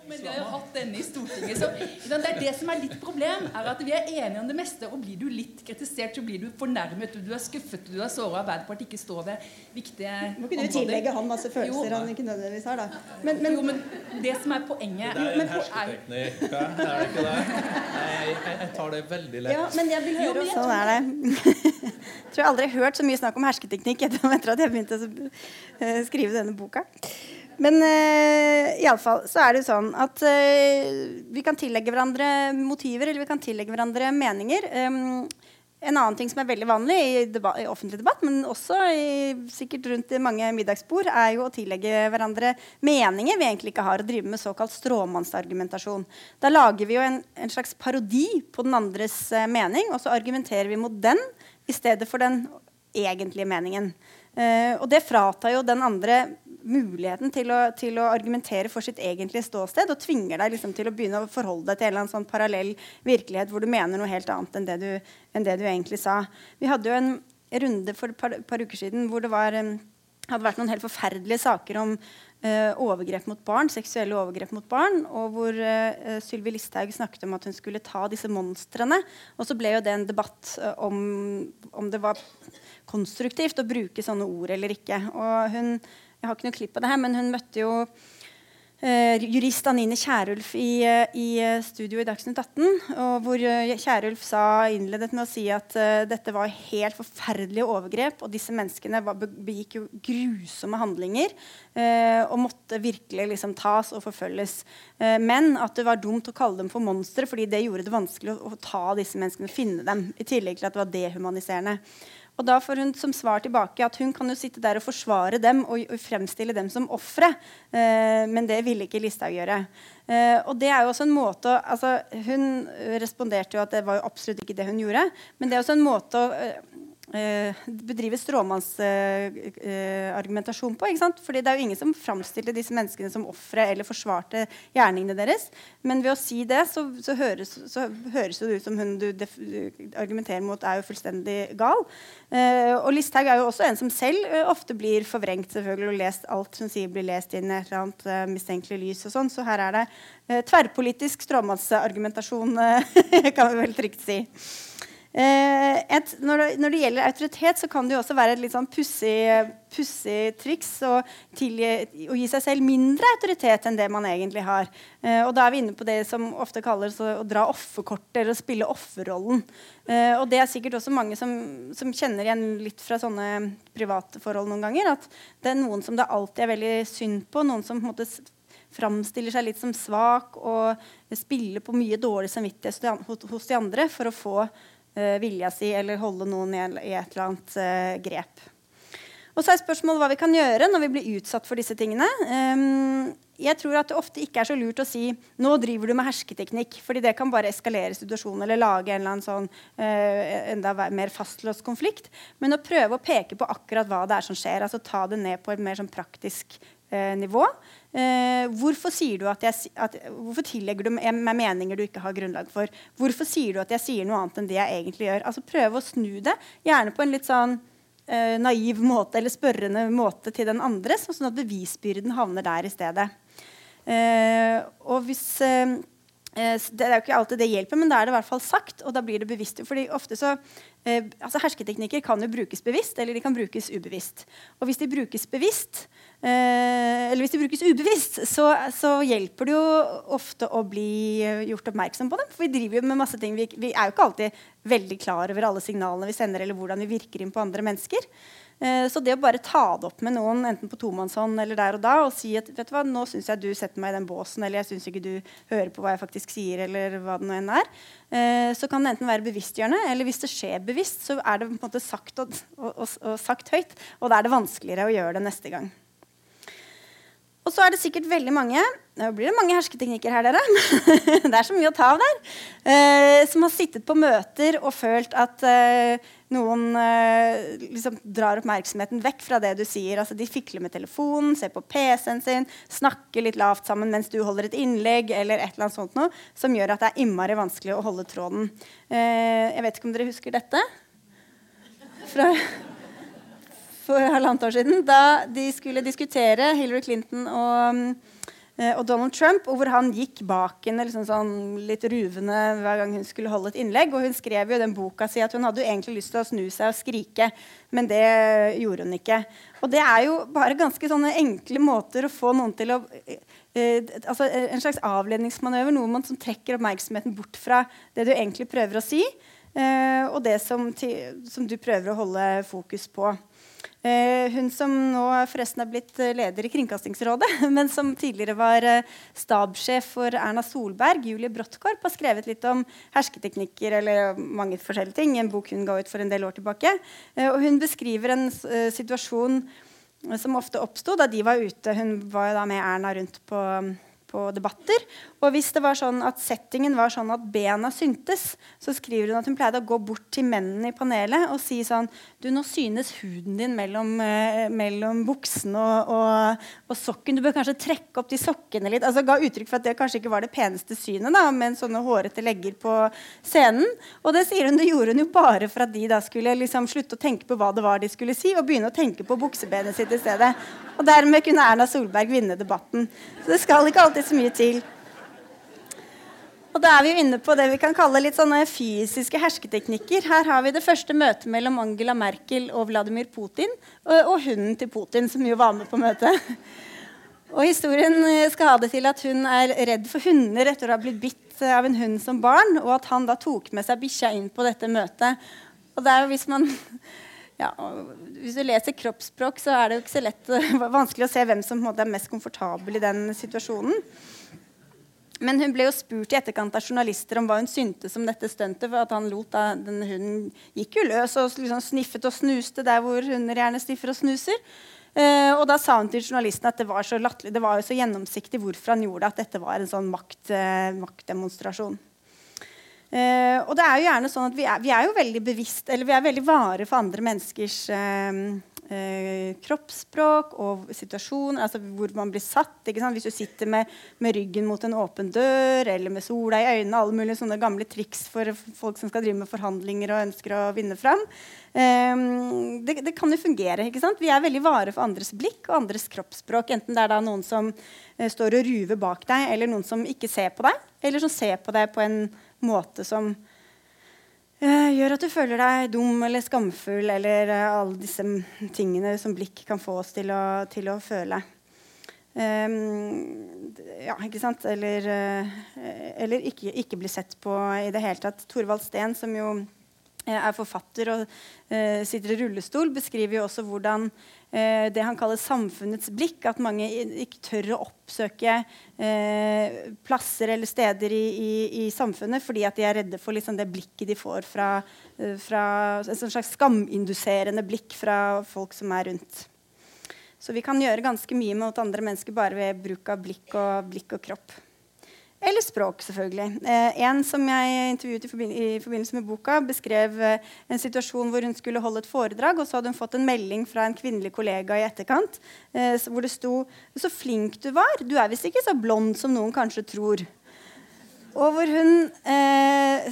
Men vi har jo hatt denne i Stortinget. Så det er det som er litt problem. er at Vi er enige om det meste, og blir du litt kritisert, så blir du fornærmet. Du er skuffet, du er såra. Arbeiderpartiet ikke står ved viktige Må ikke du tillegge han masse følelser jo. han ikke nødvendigvis har, da. Men, men, jo, men det som er poenget Det er en hersketeknikk, er det ikke det? Jeg, jeg, tar det veldig lett. Ja, men jeg vil høre jo, Sånn er det. jeg <laughs> tror jeg aldri har hørt så mye snakk om hersketeknikk <laughs> etter at jeg begynte å eh, skrive denne boka. Men uh, iallfall så er det sånn at uh, vi kan tillegge hverandre motiver eller vi kan tillegge hverandre meninger. Um, en annen ting som er veldig vanlig i, debatt, i offentlig debatt, men også i, sikkert rundt i mange middagsbord, er jo å tillegge hverandre meninger vi egentlig ikke har, og drive med såkalt stråmannsargumentasjon. Da lager vi jo en, en slags parodi på den andres uh, mening, og så argumenterer vi mot den i stedet for den egentlige meningen. Uh, og det fratar jo den andre muligheten til å, til å, argumentere for sitt egentlige ståsted og tvinger deg liksom til å begynne å forholde deg til en eller annen sånn parallell virkelighet hvor du mener noe helt annet enn det du, enn det du egentlig sa. Vi hadde jo en runde for et par, par uker siden hvor det var, hadde vært noen helt forferdelige saker om uh, overgrep mot barn, seksuelle overgrep mot barn, og hvor uh, Sylvi Listhaug snakket om at hun skulle ta disse monstrene. Og så ble jo det en debatt uh, om, om det var konstruktivt å bruke sånne ord eller ikke. Og hun jeg har ikke noe klipp av det her, men hun møtte jo Uh, jurist Anine Kierulf i, uh, i, eh, studio i Dagsnytt 18. Og hvor uh, Kierulf innledet med å si at dette var helt forferdelige overgrep. Og disse menneskene var, begikk jo grusomme handlinger og måtte virkelig liksom, tas og forfølges. men at det var dumt å kalle dem for monstre, fordi det gjorde det vanskelig å, å ta disse menneskene og finne dem. I tillegg til at det var dehumaniserende. Og da får hun som svar tilbake at hun kan jo sitte der og forsvare dem og, fremstille dem som ofre. Eh, men det ville ikke Listhaug gjøre. Eh, og det er jo også en måte altså, Hun responderte jo at det var jo absolutt ikke det hun gjorde. Men det er også en måte å eh, bedrive stråmannsargumentasjon eh, på. ikke? Fordi det er jo ingen som framstilte disse menneskene som ofre eller forsvarte gjerningene deres. Men ved å si det, så, så, høres, så høres, det ut som hun du, du, argumenterer mot, er jo fullstendig gal. Eh, og Listhaug er jo også en som selv uh, ofte blir forvrengt selvfølgelig, og lest alt hun sier, blir lest inn i et eller annet uh, mistenkelig lys. og sånn, Så her er det uh, tverrpolitisk stråmannsargumentasjon, <laughs> kan vi vel trygt si. Eh, et, når, det, når, det, gjelder autoritet, så kan det jo også være et litt sånn pussig triks å, gi seg selv mindre autoritet enn det man egentlig har. Eh, og da er vi inne på det som ofte kalles å, å dra eller å spille offerrollen. Eh, og det er sikkert også mange som, som, kjenner igjen litt fra sånne private forhold noen ganger. At det er noen som det alltid er veldig synd på. Noen som på en måte framstiller seg litt som svak og spiller på mye dårlig samvittighet hos de andre for å få vilja si eller holde noen i, et eller annet uh, grep. Og så er spørsmålet hva vi kan gjøre når vi blir utsatt for disse tingene. Um, jeg tror at det ofte ikke er så lurt å si nå driver du med hersketeknikk, fordi det kan bare eskalere situasjonen eller lage en eller annen sånn, uh, enda mer fastlåst konflikt. Men å prøve å peke på akkurat hva det er som skjer. altså Ta det ned på et mer sånn praktisk uh, nivå. Eh, hvorfor, sier du at jeg, at, hvorfor tillegger du meg meninger du ikke har grunnlag for? Hvorfor sier du at jeg sier noe annet enn det jeg egentlig gjør? Altså Prøve å snu det, gjerne på en litt sånn eh, naiv måte eller spørrende måte til den andre, sånn at bevisbyrden havner der i stedet. Eh, og hvis eh, det er jo ikke alltid det hjelper, men da er det i hvert fall sagt. og da blir det bevisst. Fordi ofte så, eh, altså Hersketeknikker kan jo brukes bevisst, eller de kan brukes ubevisst. Og hvis de brukes bevisst, Eh, eller hvis de brukes ubevisst, så, så, hjelper det jo ofte å bli gjort oppmerksom på dem. For vi driver jo med masse ting. Vi, vi, er jo ikke alltid veldig klar over alle signalene vi sender, eller hvordan vi virker inn på andre mennesker. Eh, så det å bare ta det opp med noen, enten på tomannshånd eller der og da, og si at vet du hva, nå syns jeg du setter meg i den båsen, eller jeg syns ikke du hører på hva jeg faktisk sier, eller hva det nå enn er, eh, så kan det enten være bevisstgjørende, eller hvis det skjer bevisst, så er det på en måte sagt, og, og, og, sagt høyt, og da er det vanskeligere å gjøre det neste gang. Og så er det sikkert veldig mange nå blir det mange hersketeknikker her, dere. <laughs> det er så mye å ta av der. Eh, som har sittet på møter og følt at eh, noen eh, liksom drar oppmerksomheten vekk fra det du sier. Altså, de fikler med telefonen, ser på PC-en sin, snakker litt lavt sammen mens du holder et innlegg, eller et eller annet sånt noe, som gjør at det er innmari vanskelig å holde tråden. Eh, jeg vet ikke om dere husker dette? Fra for halvannet år siden, da de skulle diskutere Hillary Clinton og, eh, og Donald Trump, og hvor han gikk bak henne liksom sånn litt ruvende hver gang hun skulle holde et innlegg. Og hun skrev jo den boka si at hun hadde jo egentlig lyst til å snu seg og skrike, men det gjorde hun ikke. Og det er jo bare ganske sånne enkle måter å få noen til å eh, altså En slags avledningsmanøver, noe man som trekker oppmerksomheten bort fra det du egentlig prøver å si, eh, og det som, som du prøver å holde fokus på. Eh, hun som nå forresten er blitt eh, leder i Kringkastingsrådet, <laughs> men som tidligere var eh, stabssjef for Erna Solberg, Julie Brottkorp, har skrevet litt om hersketeknikker eller mange forskjellige ting. En bok hun ga ut for en del år tilbake. Og hun beskriver en situasjon som ofte oppsto da de var ute. Hun var jo da med Erna rundt på på debatter. Og hvis det var sånn at settingen var sånn at bena syntes, så skriver hun at hun pleide å gå bort til mennene i panelet og si sånn Du, nå synes huden din mellom, eh, mellom buksen og, og, og, sokken. Du bør kanskje trekke opp de sokkene litt. Altså Ga uttrykk for at det kanskje ikke var det peneste synet, da, med sånne hårete legger på scenen. Og det sier hun det gjorde hun jo bare for at de da skulle liksom slutte å tenke på hva det var de skulle si, og begynne å tenke på buksebenet sitt i stedet. Og dermed kunne Erna Solberg vinne debatten. Så det skal ikke alltid så mye til. Og da er vi jo inne på det vi kan kalle litt sånne fysiske hersketeknikker. Her har vi det første møtet mellom Angela Merkel og Vladimir Putin, og, og hunden til Putin, som jo var med på møtet. Og historien skal ha det til at hun er redd for hunder etter å ha blitt bitt av en hund som barn, og at han da tok med seg bikkja inn på dette møtet. Og det er jo hvis man ja, hvis du leser kroppsspråk, så er det jo ikke så lett, <laughs> vanskelig å se hvem som er mest komfortabel i den situasjonen. Men hun ble jo spurt i etterkant av journalister om hva hun syntes om dette stuntet. For at han lot da, den Hunden gikk jo løs og liksom sniffet og snuste der hvor hunder gjerne sniffer og snuser. Uh, og da sa hun til journalisten at det var så latterlig, det var jo så gjennomsiktig hvorfor han gjorde det, at dette var en sånn makt, uh, maktdemonstrasjon. Uh, og det er jo gjerne sånn at vi er, vi er, jo veldig bevisst, eller vi er veldig vare for andre menneskers eh, kroppsspråk og situasjoner, altså hvor man blir satt. Hvis du sitter med, med, ryggen mot en åpen dør eller med sola i øynene, alle mulige sånne gamle triks for folk som skal drive med forhandlinger og ønsker å vinne fram. Det, det, kan jo fungere. ikke sant? Vi er veldig vare for andres blikk og andres kroppsspråk. Enten det er da noen som står og ruver bak deg, eller noen som ikke ser på deg, eller som ser på deg på en måte som uh, gjør at du føler deg dum eller skamfull eller uh, alle disse tingene som blikk kan få oss til å, til å føle. Um, ja, ikke sant? Eller, uh, eller ikke, ikke, bli sett på i det hele tatt. Thorvald Steen, som jo er forfatter og sitter i rullestol, beskriver jo også hvordan det han kaller samfunnets blikk, at mange ikke tør å oppsøke uh, plasser eller steder i, i, i, samfunnet fordi at de er redde for liksom, det blikket de får fra, fra En sånn slags skaminduserende blikk fra folk som er rundt. Så vi kan gjøre ganske mye mot andre mennesker bare ved bruk av blikk og, blikk og kropp. Eller språk, selvfølgelig. Eh, en som jeg intervjuet i, forbind i, forbindelse med boka, beskrev eh, en situasjon hvor hun skulle holde et foredrag, og så hadde hun fått en melding fra en kvinnelig kollega i etterkant eh, hvor det sto 'Så flink du var. Du er visst ikke så blond som noen kanskje tror'. Og hvor hun eh,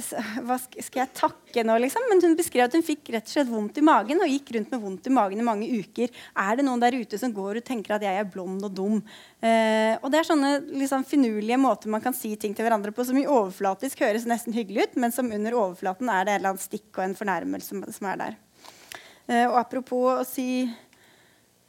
Hva skal jeg takke nå, liksom? Men hun beskrev at hun fikk rett og slett vondt i magen og gikk rundt med vondt i magen i mange uker. Er det noen der ute som går og tenker at jeg er blond og dum? Eh, og det er sånne liksom, finurlige måter man kan si ting til hverandre på som i overflatisk høres nesten hyggelig ut, men som under overflaten er det et eller annet stikk og en fornærmelse som, som er der. Eh, og apropos å si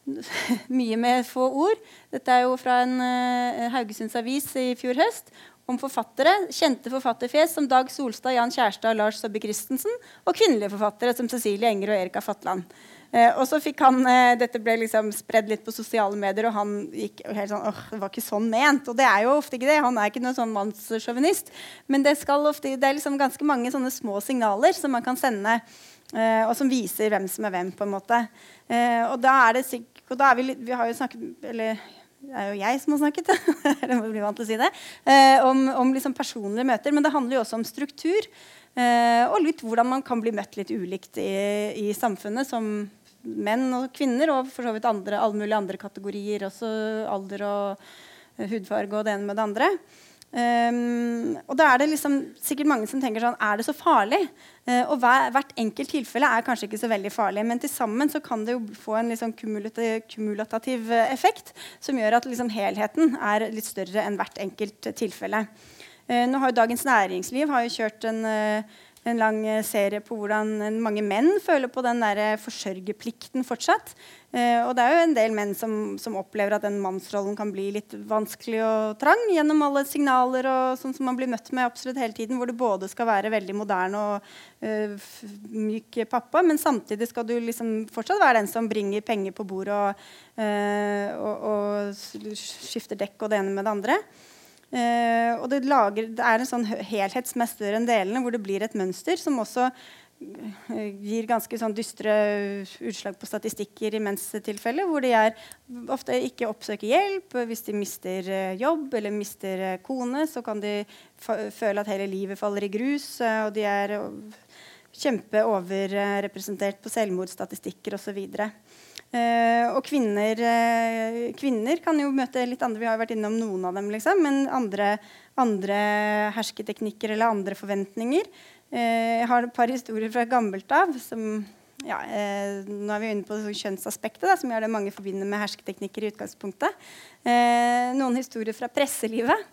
<laughs> mye med få ord. Dette er jo fra en uh, Haugesunds avis i fjor høst om forfattere, kjente forfatterfjes som Dag Solstad, Jan Kjærstad, Lars Saabye Christensen, og kvinnelige forfattere som Cecilie Enger og Erika Fatland. Eh, og så fikk han, eh, Dette ble liksom spredd litt på sosiale medier, og han gikk helt sånn åh, det var ikke sånn ment. Og det er jo ofte ikke det. Han er ikke noen sånn mannssjåvinist. Men det, skal ofte, det er liksom ganske mange sånne små signaler som man kan sende, eh, og som viser hvem som er hvem. på en måte. Eh, og da er det sikkert, og da er vi, vi har jo snakket eller det er jo jeg som har snakket, <laughs> det må bli vant til å si det, eh, om, om liksom personlige møter. Men det handler jo også om struktur. Eh, og litt hvordan man kan bli møtt litt ulikt i, i samfunnet som menn og kvinner, og for så vidt andre, alle mulige andre kategorier, også alder og hudfarge og det ene med det andre. Um, og da er det liksom sikkert mange som tenker sånn Er det så farlig? Uh, og hver, hvert enkelt tilfelle er kanskje ikke så veldig farlig, men til sammen så kan det jo få en liksom kumulativ, effekt som gjør at liksom helheten er litt større enn hvert enkelt tilfelle. Uh, nå har jo Dagens Næringsliv har jo kjørt en uh, en lang eh, serie på hvordan mange menn føler på den der eh, forsørgerplikten fortsatt. Eh, og det er jo en del menn som, som, opplever at den mannsrollen kan bli litt vanskelig og trang gjennom alle signaler og sånn som man blir møtt med absolutt hele tiden, hvor du både skal være veldig moderne og uh, myk pappa, men samtidig skal du liksom fortsatt være den som bringer penger på bordet og, uh, og, og skifter dekk og det ene med det andre. Uh, og det, lager, det, er en sånn helhet som er større enn delene, hvor det blir et mønster som også uh, gir ganske sånn dystre utslag på statistikker i menstilfeller, hvor de er, ofte ikke oppsøker hjelp. Hvis de mister uh, jobb eller mister kone, så kan de føle at hele livet faller i grus. og de er kjempeoverrepresentert på selvmordsstatistikker osv. Uh, og kvinner, uh, kvinner, kan jo møte litt andre Vi har jo vært innom noen av dem, liksom, men andre, andre hersketeknikker eller andre forventninger. Uh, jeg har et par historier fra gammelt av. som ja, Nå er vi inne på kjønnsaspektet, da, som gjør det mange forbinder med hersketeknikker. i utgangspunktet. noen historier fra presselivet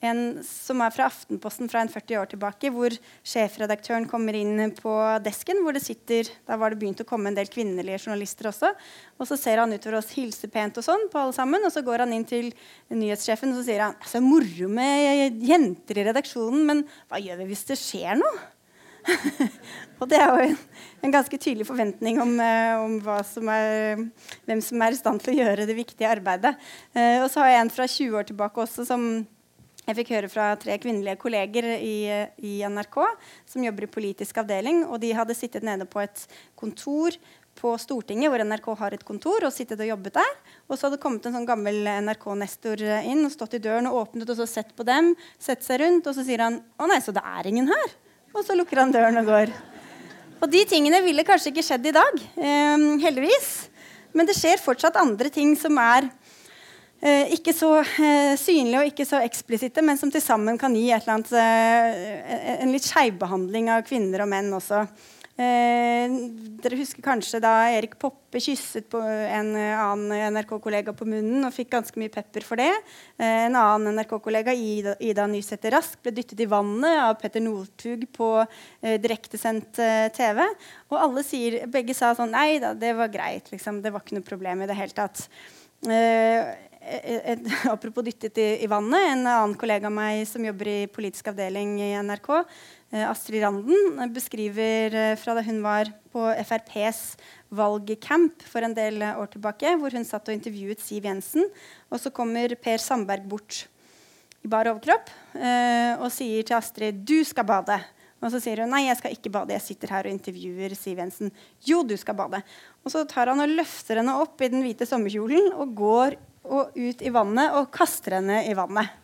en som er fra Aftenposten fra en 40 år tilbake, hvor sjefredaktøren kommer inn på desken, hvor det sitter Da var det begynt å komme en del kvinnelige journalister også. Og så ser han utover oss, hilser pent og sånn på alle sammen, og så går han inn til nyhetssjefen og så sier han, altså moro med jenter i redaksjonen, men hva gjør vi hvis det skjer noe? <laughs> og det er jo en, en, ganske tydelig forventning om, uh, om som er, hvem som er i stand til å gjøre det viktige arbeidet. Uh, og så har jeg en fra 20 år tilbake også som jeg fikk høre fra tre kvinnelige kolleger i, i, NRK som jobber i politisk avdeling. og De hadde sittet nede på et kontor på Stortinget, hvor NRK har et kontor, og sittet og jobbet der. Og så hadde det kommet en sånn gammel NRK-nestor inn og stått i døren og åpnet og så sett på dem. Sett seg rundt, og så sier han 'Å nei, så det er ingen her'. Og så lukker han døren og går. Og de tingene ville kanskje ikke skjedd i dag, eh, heldigvis. Men det skjer fortsatt andre ting som er ikke så eh, synlige og ikke så eksplisitte, men som til sammen kan gi annet, eh, en litt skjevbehandling av kvinner og menn også. Eh, dere husker kanskje da Erik Poppe kysset på en annen NRK-kollega på munnen og fikk ganske mye pepper for det. Eh, en annen NRK-kollega, Ida, Ida Nysæter Rask, ble dyttet i vannet av Petter Northug på eh, direktesendt TV. Og alle sier, begge sa sånn Nei da, det var greit. Liksom. Det var ikke noe problem i det hele tatt. Eh, et, <laughs> apropos dyttet i, i, vannet, en annen kollega av meg som jobber i politisk avdeling i NRK, eh, Astrid Randen, beskriver eh, fra da hun var på FrPs valgcamp for en del år tilbake, hvor hun satt og intervjuet Siv Jensen. Og så kommer Per Sandberg bort i bar overkropp eh, og sier til Astrid 'Du skal bade'. Og så sier hun nei, jeg skal ikke bade. Jeg sitter her og intervjuer Siv Jensen. Jo, du skal bade. Og så tar han og løfter henne opp i den hvite sommerkjolen og går og ut i vannet og kaster henne i vannet.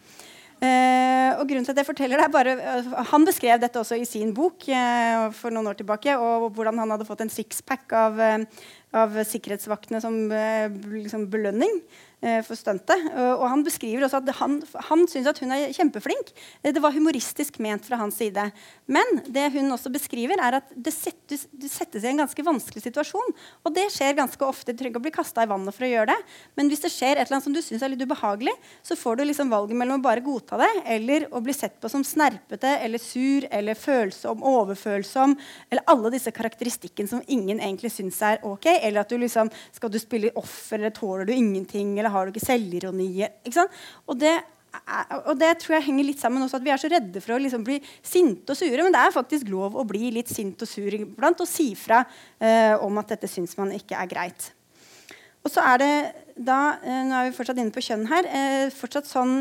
Eh, og grunnen til at jeg forteller det er bare, uh, Han beskrev dette også i sin bok eh, for noen år tilbake. Og hvordan han hadde fått en sixpack av, av sikkerhetsvaktene som liksom belønning. Eh, for stuntet. Og han beskriver også at han, han syns at hun er kjempeflink. Eh, det var humoristisk ment fra hans side. Men det hun også beskriver, er at det settes, det settes i en ganske vanskelig situasjon. Og det skjer ganske ofte. Du trenger ikke å bli kasta i vannet for å gjøre det. Men hvis det skjer et eller annet som du syns er litt ubehagelig, så får du liksom valget mellom å bare godta det eller å bli sett på som snerpete eller sur eller følsom, overfølsom, eller alle disse karakteristikkene som ingen egentlig syns er ok. Eller at du liksom Skal du spille offer, eller tåler du ingenting? eller har du ikke selvironi? Ikke og det og det tror jeg henger litt sammen også at vi er så redde for å liksom bli sinte og sure. Men det er faktisk lov å bli litt sint og sur iblant og si fra eh, om at dette syns man ikke er greit. Og så er det da, eh, nå er vi fortsatt inne på kjønn her, eh, fortsatt sånn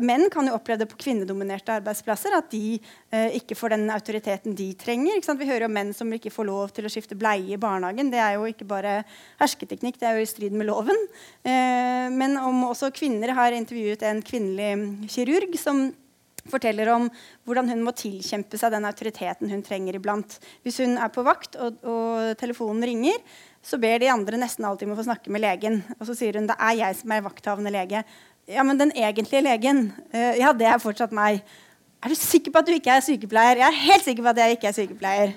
Menn kan jo oppleve det på kvinnedominerte arbeidsplasser. At de eh, ikke får den autoriteten de trenger. Vi hører om menn som ikke får lov til å skifte bleie i barnehagen. Det er jo ikke bare hersketeknikk, det er jo i strid med loven. Eh, men om også kvinner har intervjuet en kvinnelig kirurg som forteller om hvordan hun må tilkjempe seg den autoriteten hun trenger iblant. Hvis hun er på vakt og, og telefonen ringer, så ber de andre nesten alltid om å få snakke med legen. Og så sier hun det er jeg som er vakthavende lege. Ja, men den egentlige legen, uh, ja, det er fortsatt meg. Er du sikker på at du ikke er sykepleier? Jeg er helt sikker på at jeg ikke er sykepleier.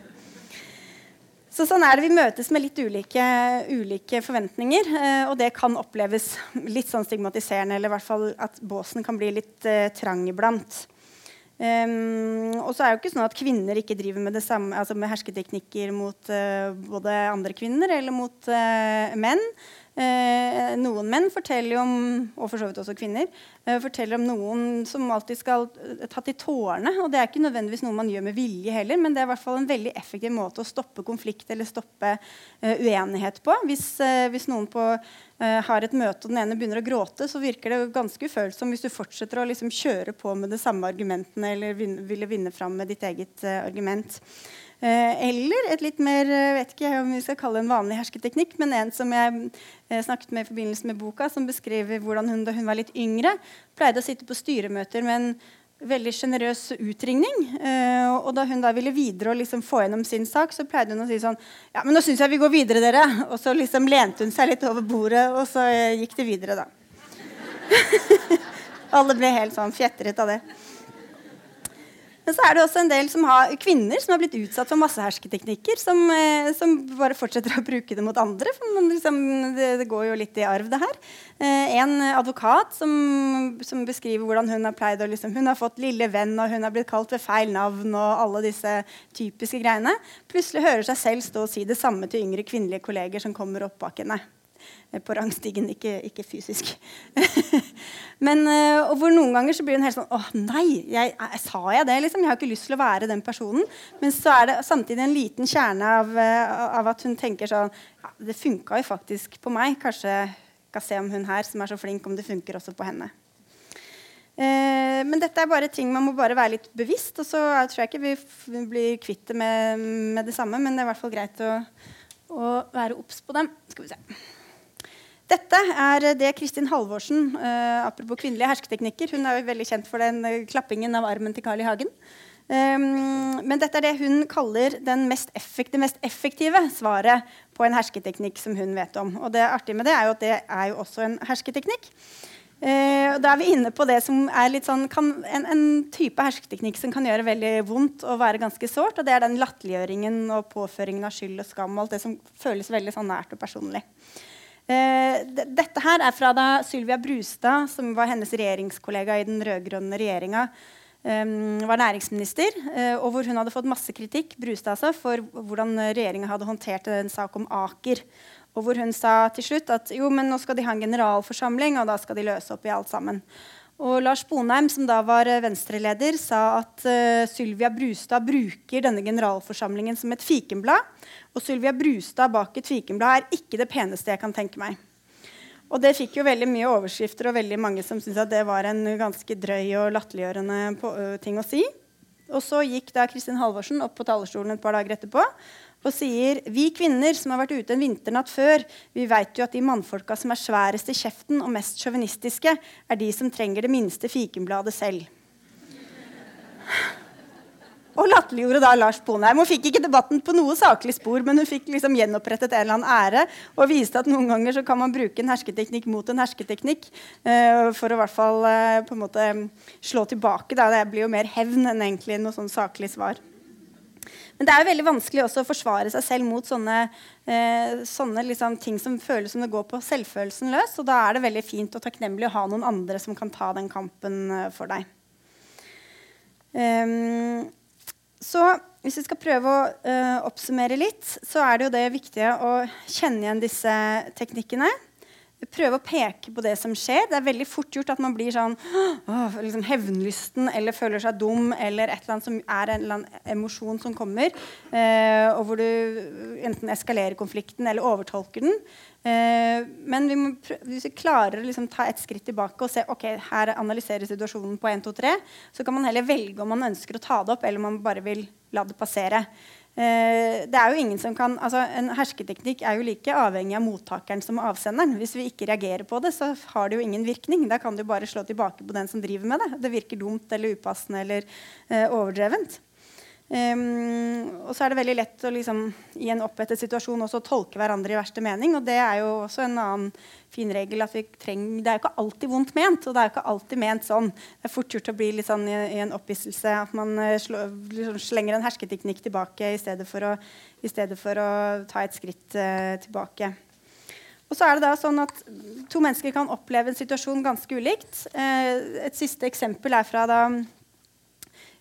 Så sånn er det. Vi møtes med litt ulike, ulike forventninger. Uh, og det kan oppleves litt sånn stigmatiserende, eller i hvert fall at båsen kan bli litt uh, trang iblant. Um, og så er det jo ikke sånn at kvinner ikke driver med samme, altså med hersketeknikker mot uh, både andre kvinner eller mot menn. Eh, noen menn forteller om, og for så vidt også kvinner, eh, forteller om noen som alltid skal eh, ta til tårene. Og det er ikke nødvendigvis noe man gjør med vilje heller, men det er i hvert fall en veldig effektiv måte å stoppe konflikt eller stoppe eh, uenighet på. Hvis, eh, hvis noen på, eh, har et møte og den ene begynner å gråte, så virker det ganske ufølsomt hvis du fortsetter å liksom kjøre på med de samme argumentene eller vinne, ville vinne fram med ditt eget argument. Eh, eller et litt mer eh, vet ikke om vi skal kalle det en vanlig hersketeknikk, men en som jeg eh, snakket med i forbindelse med boka, som beskriver hvordan hun da hun var litt yngre, pleide å sitte på styremøter med en veldig sjenerøs utringning. Og da hun da ville videre og liksom få gjennom sin sak, så pleide hun å si sånn Ja, men nå syns jeg vi går videre, dere. Og så liksom lente hun seg litt over bordet, og så gikk det videre, da. <laughs> Alle ble helt sånn fjetret av det. Men så er det også en del som har, kvinner som har blitt utsatt for massehersketeknikker, som, eh, som bare fortsetter å bruke det mot andre. for liksom, det, det, går jo litt i arv, det her. Eh, en advokat som, som, beskriver hvordan hun har pleid å liksom, Hun har fått lille venn, og hun har blitt kalt ved feil navn, og alle disse typiske greiene. Plutselig hører seg selv stå og si det samme til yngre kvinnelige kolleger som kommer opp bak henne. Eh, på rangstigen, ikke, ikke fysisk. <laughs> Men, eh, og hvor noen ganger så blir hun helt sånn Å, nei! Jeg, jeg, sa jeg det? liksom? Jeg har ikke lyst til å være den personen. Men så er det samtidig en liten kjerne av, eh, av at hun tenker sånn ja, Det funka jo faktisk på meg. Kanskje skal se om hun her som er så flink, om det funker også på henne. Men dette er bare ting man må bare være litt bevisst. Og så tror jeg ikke vi blir kvitt det med, med, det samme, men det er i hvert fall greit å, å være obs på dem. Skal vi se. Dette er det Kristin Halvorsen uh, apropos kvinnelige hersketeknikker. Hun er jo veldig kjent for den uh, klappingen av armen til Carl I. Hagen. Um, men dette er det hun kaller mest det mest effektive svaret på en hersketeknikk som hun vet om. Og det artige med det er jo at det er jo også en hersketeknikk. Uh, da er vi inne på det som er litt sånn, kan, en, en, type hersketeknikk som kan gjøre veldig vondt og være ganske sårt. Og det er den latterliggjøringen og påføringen av skyld og skam og alt det som føles veldig sånn nært og personlig. Eh, dette her er fra da Sylvia Brustad, som var hennes regjeringskollega i den rød-grønne regjeringa, eh, var næringsminister, eh, og hvor hun hadde fått masse kritikk Brustad altså, for hvordan regjeringa hadde håndtert en sak om Aker. Og hvor hun sa til slutt at jo, men nå skal de ha en generalforsamling, og da skal de løse opp i alt sammen. Og Lars Bonheim, som da var Venstre-leder, sa at uh, Sylvia Brustad bruker denne generalforsamlingen som et fikenblad. Og Sylvia Brustad bak et fikenblad er ikke det peneste jeg kan tenke meg. Og det fikk jo veldig mye overskrifter og veldig mange som syntes at det var en ganske drøy og latterliggjørende ting å si. Og så gikk da Kristin Halvorsen opp på talerstolen et par dager etterpå og sier vi kvinner som har vært ute en vinternatt før, vi vet jo at de mannfolka som er sværest i kjeften og mest sjåvinistiske, er de som trenger det minste fikenbladet selv. Og latterliggjorde da Lars Bonheim. Hun fikk ikke debatten på noe saklig spor, men hun fikk liksom gjenopprettet en eller annen ære og viste at noen ganger så kan man bruke en hersketeknikk mot en hersketeknikk uh, for å i hvert fall uh, på en måte slå tilbake. Da. Det blir jo mer hevn enn egentlig noe sånn saklig svar. Men det er jo veldig vanskelig også å forsvare seg selv mot sånne, eh, sånne liksom, ting som føles som det går på selvfølelsen løs. Og da er det veldig fint og takknemlig å ha noen andre som kan ta den kampen for deg. Um, så hvis vi skal prøve å uh, oppsummere litt, så er det jo det viktige å kjenne igjen disse teknikkene. Prøve å peke på det som skjer. Det er veldig fort gjort at man blir sånn liksom hevnlysten eller føler seg dum eller et eller annet som er en eller annen emosjon som kommer, eh, og hvor du enten eskalerer konflikten eller overtolker den. Eh, men vi må hvis vi klarer å liksom ta et skritt tilbake og se ok, her analysere situasjonen på 1, 2, 3, så kan man heller velge om man ønsker å ta det opp, eller om man bare vil la det passere. Eh, det er jo ingen som kan, altså En hersketeknikk er jo like avhengig av mottakeren som avsenderen. Hvis vi ikke reagerer på det, så har det jo ingen virkning. Da kan du bare slå tilbake på den som driver med det. Det virker dumt eller upassende eller eh, overdrevent. Um, og så er det veldig lett å liksom, i en opphetet situasjon også tolke hverandre i verste mening. Og det er jo også en annen fin regel. at vi trenger, Det er jo ikke alltid vondt ment. Og det er jo ikke alltid ment sånn. Det er fort gjort å bli litt sånn i, i en opphisselse at man eh, slå, liksom slenger en hersketeknikk tilbake i stedet for å, stedet for å ta et skritt uh, tilbake. Og så er det da sånn at To mennesker kan oppleve en situasjon ganske ulikt. Uh, et siste eksempel er fra da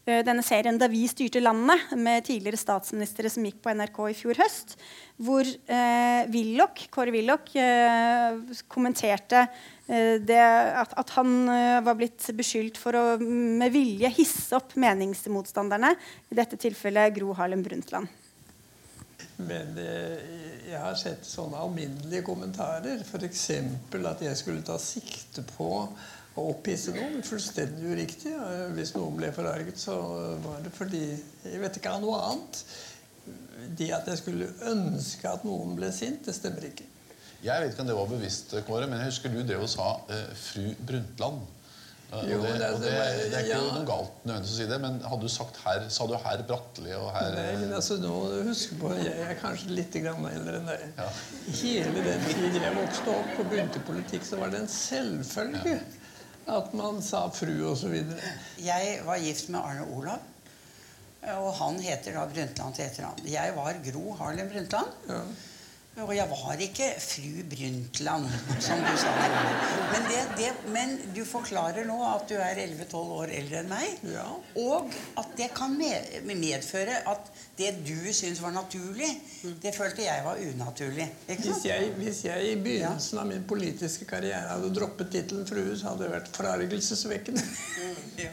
denne serien da vi styrte landet, med tidligere statsministre som gikk på NRK i fjor høst, hvor eh, Willoch, Kåre Willoch eh, kommenterte eh, det at, at han eh, var blitt beskyldt for å med vilje hisse opp meningsmotstanderne, i dette tilfellet Gro Harlem Brundtland. Men eh, jeg har sett sånne alminnelige kommentarer. F.eks. at jeg skulle ta sikte på å opphisse noen. Fullstendig uriktig. Eh, Hvis noen ble forarget, så var det fordi Jeg vet ikke av noe annet. Det at jeg skulle ønske at noen ble sint, det stemmer ikke. Jeg vet ikke om det var bevisst, Kåre, men jeg husker du drev og sa eh, 'fru Brundtland'. Eh, Jo, og det, det- og det det, er ikke ja. noe galt nødvendigvis å si det, men hadde du sagt her, sa du herr Bratteli og herr Nei, men altså nå husker på, Jeg er kanskje litt grann eldre enn deg. Hele den tiden jeg vokste opp og begynte politikk, så var det en selvfølge at man sa fru osv. Jeg var gift med Arne Olav, og han heter da Brundtland til etternavn. Jeg var Gro Harlem Brundtland. Og jeg var ikke fru Brundtland, som du sa. Men, det, det, men du forklarer nå at du er 11-12 år eldre enn meg. Og at det kan medføre at det du syns var naturlig, det følte jeg var unaturlig. Ikke Hvis jeg, hvis jeg i begynnelsen av min politiske karriere hadde droppet tittelen frue, så hadde det vært forargelsesvekkende.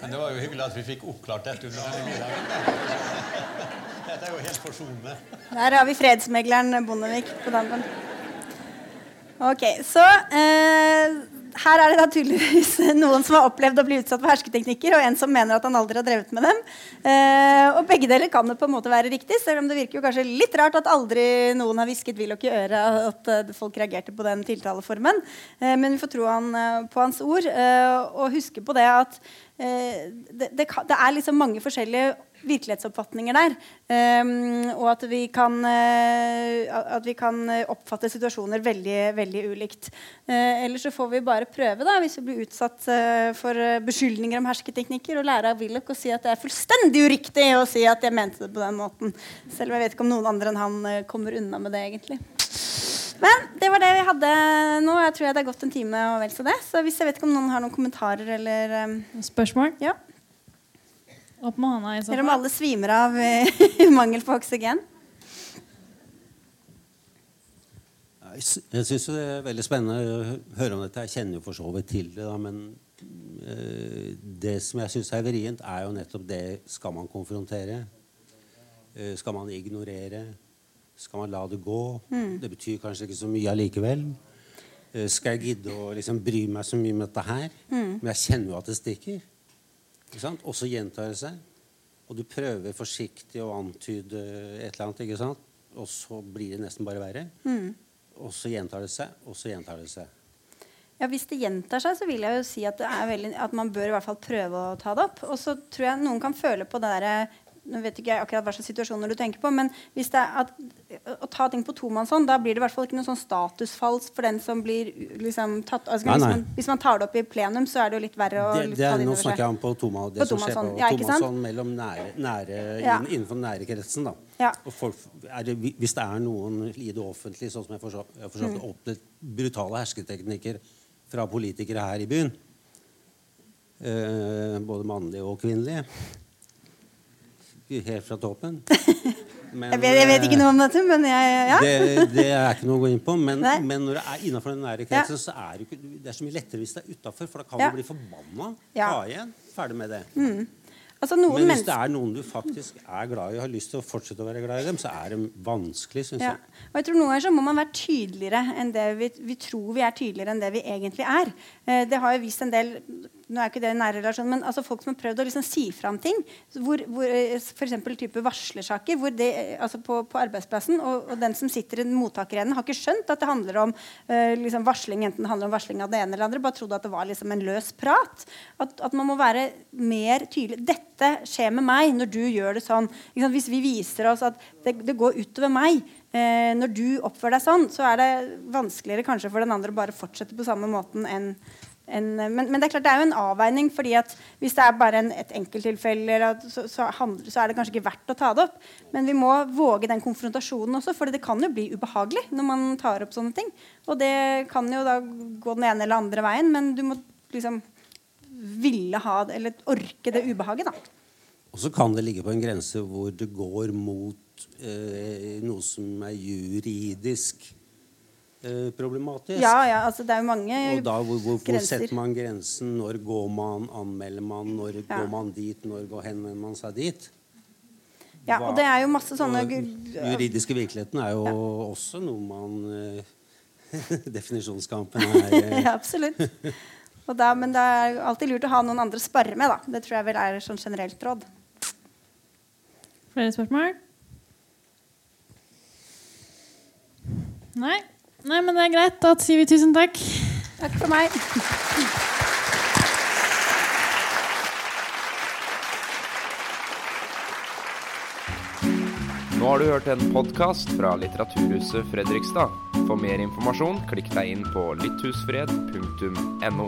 Men det var jo hyggelig at vi fikk oppklart dette under denne middagen. <laughs> Dette er jo helt forsonende. Der har vi fredsmegleren Bondevik på dampen. Ok, så eh, her er det naturligvis <laughs> noen som har opplevd å bli utsatt for hersketeknikker, og en som mener at han aldri har drevet med dem. Eh, og begge deler kan det på en måte være riktig, selv om det virker jo kanskje litt rart at aldri noen har hvisket Willoch i øret at eh, folk reagerte på den tiltaleformen. Eh, men vi får tro han eh, på hans ord, eh, og huske på det at det, det, det er liksom mange forskjellige virkelighetsoppfatninger der. Um, og at vi, kan, uh, at vi kan eh, oppfatte situasjoner veldig, veldig ulikt. Uh, ellers så får vi bare prøve, da, hvis vi blir utsatt uh, for eh, beskyldninger om hersketeknikker, og lære av Willoch å si at det er fullstendig uriktig å si at jeg mente det på den måten. Selv om jeg vet ikke om noen andre enn han eh, kommer unna med det, egentlig. Men det var det vi hadde nå. Jeg tror jeg det er gått en time og vel så det. Så hvis jeg vet ikke om noen har noen kommentarer eller um, Spørsmål? Ja. Opp med hånda i så Eller om alle svimer av eh, <laughs> mangel på oksygen. Jeg sy- syns det er veldig spennende å høre om dette. Jeg kjenner jo for så vidt til det. Da, men eh, det som jeg syns er vrient, er jo nettopp det Skal man konfrontere? Eh, skal man ignorere? Skal man la det gå? Mm. Det betyr kanskje ikke så mye allikevel. Skal jeg gidde å liksom bry meg så mye med dette her? Mm. Men jeg kjenner jo at det stikker. Ikke sant? Og så gjentar det seg. Og du prøver forsiktig å antyde et eller annet, ikke sant? og så blir det nesten bare verre. Mm. Og så gjentar det seg, og så gjentar det seg. Ja, Hvis det gjentar seg, så vil jeg jo si at, det er veldig, at man bør i hvert fall prøve å ta det opp. Og så tror jeg noen kan føle på det derre nå vet ikke jeg akkurat hva slags situasjoner du tenker på, men hvis det er at, å ta ting på tomannshånd, da blir det i hvert fall ikke noe sånn statusfall for den som blir liksom tatt altså, Nei, hvis, man, hvis man tar det opp i plenum, så er det jo litt verre å Det, litt det er, nå snakker jeg om på toma, det På som skjer på ja, tomannshånd mellom nære, nære, Ja. inn- innenfor den nære kretsen. Da. Ja. Og folk, er det, hvis det er noen i det offentlige, sånn som jeg har jeg å Mm. opplevd brutale hersketeknikker fra politikere her i byen, eh, både mannlige og kvinnelige, helt fra toppen <laughs> Men, Jeg vet, jeg vet ikke noe om dette, men jeg ja. det, det er ikke noe å gå inn på. Men, men når det er innafor den nære kretsen, så er det, ikke, det er så mye lettere hvis det er utafor. For da kan Ja. du bli forbanna. Ja. Ta igjen. Ferdig med det. Mm. Altså, noen Men hvis mennesker det er noen du faktisk er glad i og har lyst til å fortsette å være glad i dem, så er det vanskelig, syns Ja. jeg. Og jeg tror Noen ganger så må man være tydeligere enn det vi, vi tror vi er tydeligere enn det vi egentlig er. Eh, det har jo vist en del nå er ikke det en nær relasjon, men altså folk som har prøvd å liksom si fram ting, hvor, hvor eh, type varslersaker hvor det, eh, altså på, på arbeidsplassen, og, og den som sitter i mottakerenden, har ikke skjønt at det handler om eh, liksom varsling, enten det handler om varsling av det ene eller andre, bare trodde at det var liksom en løs prat. At, at man må være mer tydelig. Dette skjer med meg når du gjør det sånn. Hvis vi viser oss at det, det går utover meg eh, når du oppfører deg sånn, så er det vanskeligere kanskje for den andre å bare fortsette på samme måten enn en, men, men det er klart det er jo en avveining. fordi at Hvis det er bare en, et enkelttilfelle, så, så, så er det kanskje ikke verdt å ta det opp. Men vi må våge den konfrontasjonen også, for det kan jo bli ubehagelig når man tar opp sånne ting. Og det kan jo da gå den ene eller andre veien, men du må liksom ville ha det, eller orke det ubehaget, da. Og så kan det ligge på en grense hvor det går mot eh, noe som er juridisk eh, problematisk. Ja, ja, altså det er jo mange Og da, hvor, hvor, hvor setter man grensen? Når går man? Anmelder man? Når Ja. går man dit? Når går henvender man seg dit? Ja, og det er jo masse sånne juridiske virkeligheten er jo også noe man eh, <laughs> Definisjonskampen er <laughs> eh, ja, absolutt. Og da, men det er alltid lurt å ha noen andre å spare med. da. Det tror jeg vel er sånn generelt råd. Flere spørsmål? Nei. Nei, men det er greit. Da sier vi tusen takk. Takk for meg. Nå har du hørt en podkast fra Litteraturhuset Fredrikstad. For mer informasjon, klikk deg inn på lytthusfred.no.